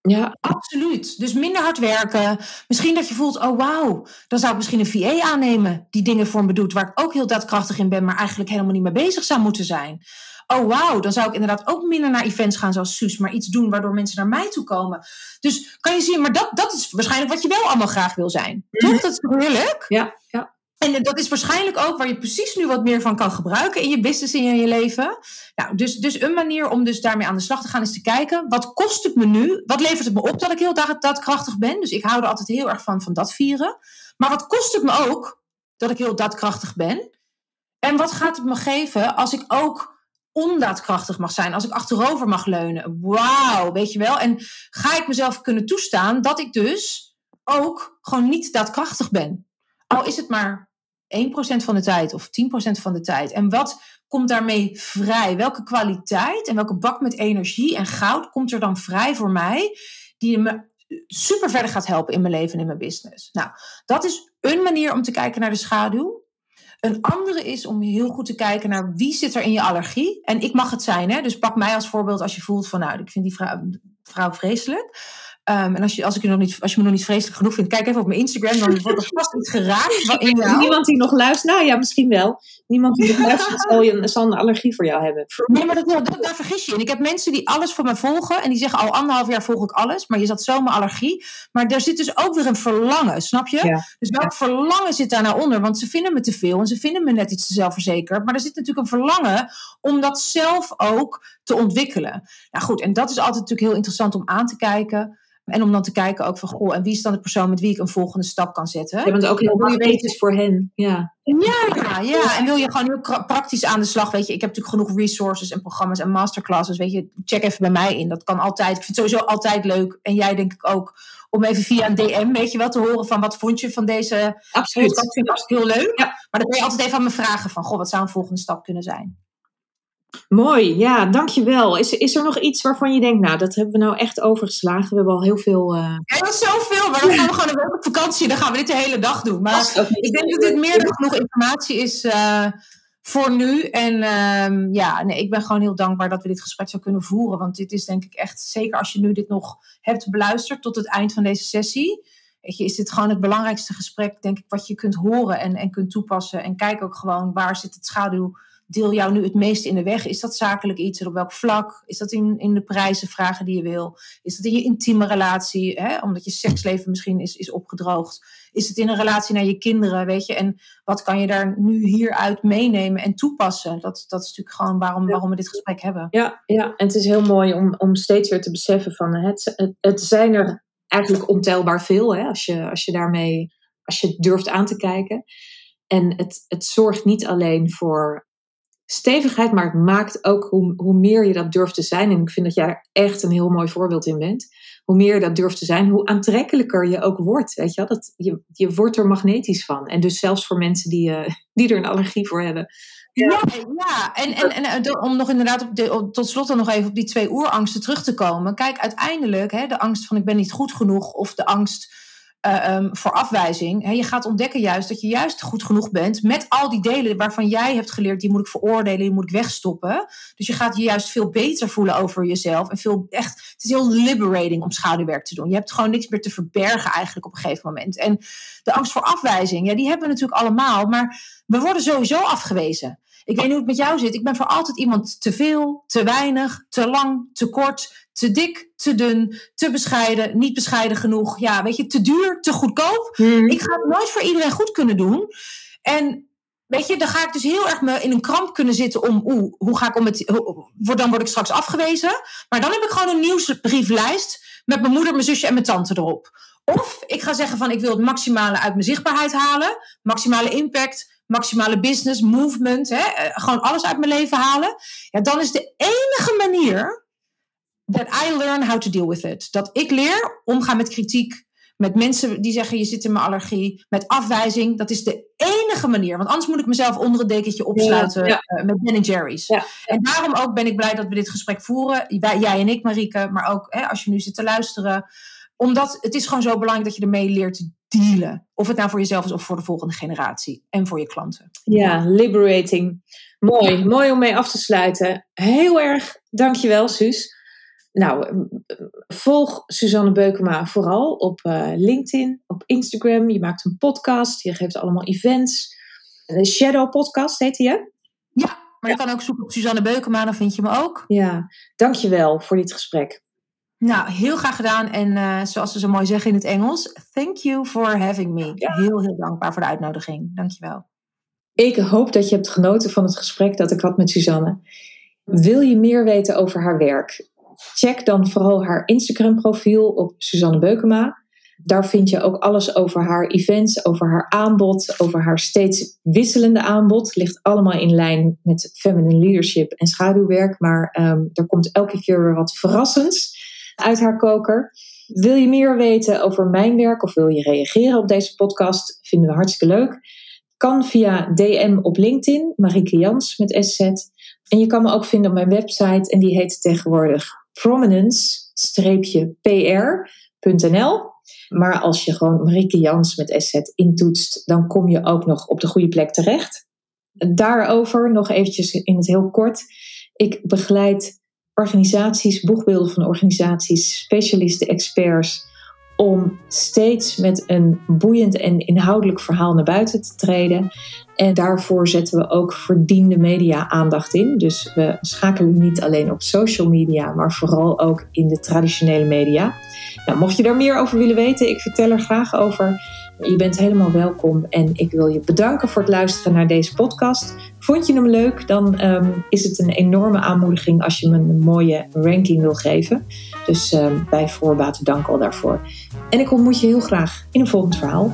Ja, absoluut. Dus minder hard werken. Misschien dat je voelt, oh wauw, dan zou ik misschien een VA aannemen die dingen voor me doet, waar ik ook heel daadkrachtig in ben, maar eigenlijk helemaal niet mee bezig zou moeten zijn. Oh wauw, dan zou ik inderdaad ook minder naar events gaan zoals Suus, maar iets doen waardoor mensen naar mij toe komen. Dus kan je zien, maar dat, dat is waarschijnlijk wat je wel allemaal graag wil zijn. Toch? Dat is heerlijk? ja, ja. En dat is waarschijnlijk ook waar je precies nu wat meer van kan gebruiken in je business en in je leven. Nou, dus, dus een manier om dus daarmee aan de slag te gaan is te kijken, wat kost het me nu? Wat levert het me op dat ik heel daad- daadkrachtig ben? Dus ik hou er altijd heel erg van, van dat vieren. Maar wat kost het me ook dat ik heel daadkrachtig ben? En wat gaat het me geven als ik ook ondaadkrachtig mag zijn? Als ik achterover mag leunen? Wauw, weet je wel? En ga ik mezelf kunnen toestaan dat ik dus ook gewoon niet daadkrachtig ben. Al is het maar 1% van de tijd of 10% van de tijd. En wat komt daarmee vrij? Welke kwaliteit en welke bak met energie en goud komt er dan vrij voor mij, die me super verder gaat helpen in mijn leven en in mijn business? Nou, dat is een manier om te kijken naar de schaduw. Een andere is om heel goed te kijken naar wie zit er in je allergie. En ik mag het zijn, hè? dus pak mij als voorbeeld als je voelt van, nou, ik vind die vrouw, vrouw vreselijk. Um, en als je, als, ik je nog niet, als je me nog niet vreselijk genoeg vindt, kijk even op mijn Instagram. Dan wordt er vast iets geraakt. In jou. Niemand die nog luistert. Nou ja, misschien wel. Niemand die nog luistert zal, je, zal een allergie voor jou hebben. Nee, maar dat, dat, daar vergis je. En ik heb mensen die alles voor me volgen. En die zeggen al anderhalf jaar volg ik alles. Maar je zat zo mijn allergie. Maar daar zit dus ook weer een verlangen, snap je? Ja. Dus welk verlangen zit daar nou onder? Want ze vinden me te veel. En ze vinden me net iets te zelfverzekerd. Maar er zit natuurlijk een verlangen om dat zelf ook te ontwikkelen. Nou goed, en dat is altijd natuurlijk heel interessant om aan te kijken. En om dan te kijken ook van, goh, en wie is dan de persoon met wie ik een volgende stap kan zetten? Ja, want ook heel magnetisch voor hen. Ja. Ja, ja. En wil je gewoon heel praktisch aan de slag, weet je, ik heb natuurlijk genoeg resources en programma's en masterclasses, weet je, check even bij mij in. Dat kan altijd. Ik vind het sowieso altijd leuk. En jij denk ik ook, om even via een DM, weet je wel, te horen van wat vond je van deze Absoluut. Dat vind ik heel leuk. Ja. Maar dan kun je altijd even aan me vragen van, goh, wat zou een volgende stap kunnen zijn? Mooi, ja, dankjewel. Is, is er nog iets waarvan je denkt, nou, dat hebben we nou echt overgeslagen? We hebben al heel veel... Uh... Ja, dat is zoveel, maar dan gaan we gewoon een week op vakantie. Dan gaan we dit de hele dag doen. Maar ik denk dat dit meer dan genoeg informatie is uh, voor nu. En uh, ja, nee, ik ben gewoon heel dankbaar dat we dit gesprek zo kunnen voeren. Want dit is denk ik echt, zeker als je nu dit nog hebt beluisterd tot het eind van deze sessie... Weet je, is dit gewoon het belangrijkste gesprek, denk ik, wat je kunt horen en, en kunt toepassen. En kijk ook gewoon, waar zit het schaduw deel jou nu het meeste in de weg? Is dat zakelijk iets? En op welk vlak? Is dat in, in de prijzen, vragen die je wil? Is dat in je intieme relatie? Hè? Omdat je seksleven misschien is, is opgedroogd. Is het in een relatie naar je kinderen? Weet je? En wat kan je daar nu hieruit meenemen en toepassen? Dat, dat is natuurlijk gewoon waarom, waarom we dit gesprek hebben. Ja, ja, en het is heel mooi om, om steeds weer te beseffen van het, het, het zijn er eigenlijk ontelbaar veel. Hè? Als, je, als je daarmee, als je durft aan te kijken. En het, het zorgt niet alleen voor stevigheid, maar het maakt ook hoe, hoe meer je dat durft te zijn. En ik vind dat jij echt een heel mooi voorbeeld in bent. Hoe meer je dat durft te zijn, hoe aantrekkelijker je ook wordt. Weet je, wel? Dat, je, je wordt er magnetisch van. En dus zelfs voor mensen die, uh, die er een allergie voor hebben. Ja, ja. En, en, en eh, om nog inderdaad op tot slot dan nog even op die twee oerangsten terug te komen. Kijk, uiteindelijk, hè, de angst van ik ben niet goed genoeg of de angst uh, um, voor afwijzing. je gaat ontdekken juist dat je juist goed genoeg bent met al die delen waarvan jij hebt geleerd, die moet ik veroordelen, die moet ik wegstoppen. Dus je gaat je juist veel beter voelen over jezelf. En veel echt, het is heel liberating om schaduwwerk te doen. Je hebt gewoon niks meer te verbergen eigenlijk op een gegeven moment. En de angst voor afwijzing, ja, die hebben we natuurlijk allemaal, maar we worden sowieso afgewezen. Ik weet niet hoe het met jou zit. Ik ben voor altijd iemand te veel, te weinig, te lang, te kort, te dik, te dun, te bescheiden, niet bescheiden genoeg. Ja, weet je, te duur, te goedkoop. Hmm. Ik ga het nooit voor iedereen goed kunnen doen. En weet je, dan ga ik dus heel erg me in een kramp kunnen zitten om, oeh, hoe ga ik om het, hoe, dan word ik straks afgewezen. Maar dan heb ik gewoon een nieuwsbrieflijst met mijn moeder, mijn zusje en mijn tante erop. Of ik ga zeggen van, ik wil het maximale uit mijn zichtbaarheid halen, maximale impact, maximale business, movement, hè, eh, gewoon alles uit mijn leven halen. Ja, dan is de enige manier that I learn how to deal with it. Dat ik leer omgaan met kritiek, met mensen die zeggen je zit in mijn allergie, met afwijzing. Dat is de enige manier. Want anders moet ik mezelf onder een dekentje opsluiten eh, met Ben Jerry's. Ja, en daarom ook ben ik blij dat we dit gesprek voeren. jij en ik, Marieke, maar ook hè, als je nu zit te luisteren. Omdat het is gewoon zo belangrijk dat je ermee leert te dealen. Of het nou voor jezelf is of voor de volgende generatie. En voor je klanten. Ja, liberating. Mooi. Mooi om mee af te sluiten. Heel erg dankjewel, Suus. Nou, volg Suzanne Beukema vooral op uh, LinkedIn, op Instagram. Je maakt een podcast, je geeft allemaal events. De Shadow Podcast heet die, hè? Ja, maar je kan ook zoeken op Suzanne Beukema, dan vind je me ook. Ja, dankjewel voor dit gesprek. Nou, heel graag gedaan. En uh, zoals ze zo mooi zeggen in het Engels, thank you for having me. Heel, heel dankbaar voor de uitnodiging. Dankjewel. Ik hoop dat je hebt genoten van het gesprek dat ik had met Suzanne. Wil je meer weten over haar werk? Check dan vooral haar Instagram profiel op Suzanne Beukema. Daar vind je ook alles over haar events, over haar aanbod, over haar steeds wisselende aanbod. Ligt allemaal in lijn met feminine leadership en schaduwwerk. Maar um, er komt elke keer weer wat verrassends uit haar koker. Wil je meer weten over mijn werk of wil je reageren op deze podcast? Vinden we hartstikke leuk. Kan via DM op LinkedIn, Marieke Jans met SZ. En je kan me ook vinden op mijn website en die heet tegenwoordig prominence-pr.nl. Maar als je gewoon Marieke Jans met SZ intoetst, dan kom je ook nog op de goede plek terecht. Daarover nog eventjes in het heel kort. Ik begeleid organisaties, boegbeelden van organisaties, specialisten, experts, om steeds met een boeiend en inhoudelijk verhaal naar buiten te treden. En daarvoor zetten we ook verdiende media-aandacht in. Dus we schakelen niet alleen op social media, maar vooral ook in de traditionele media. Nou, mocht je daar meer over willen weten, ik vertel er graag over. Je bent helemaal welkom en ik wil je bedanken voor het luisteren naar deze podcast. Vond je hem leuk, dan ehm, is het een enorme aanmoediging als je me een mooie ranking wil geven. Dus um, bij voorbaat dank al daarvoor. En ik ontmoet je heel graag in een volgend verhaal.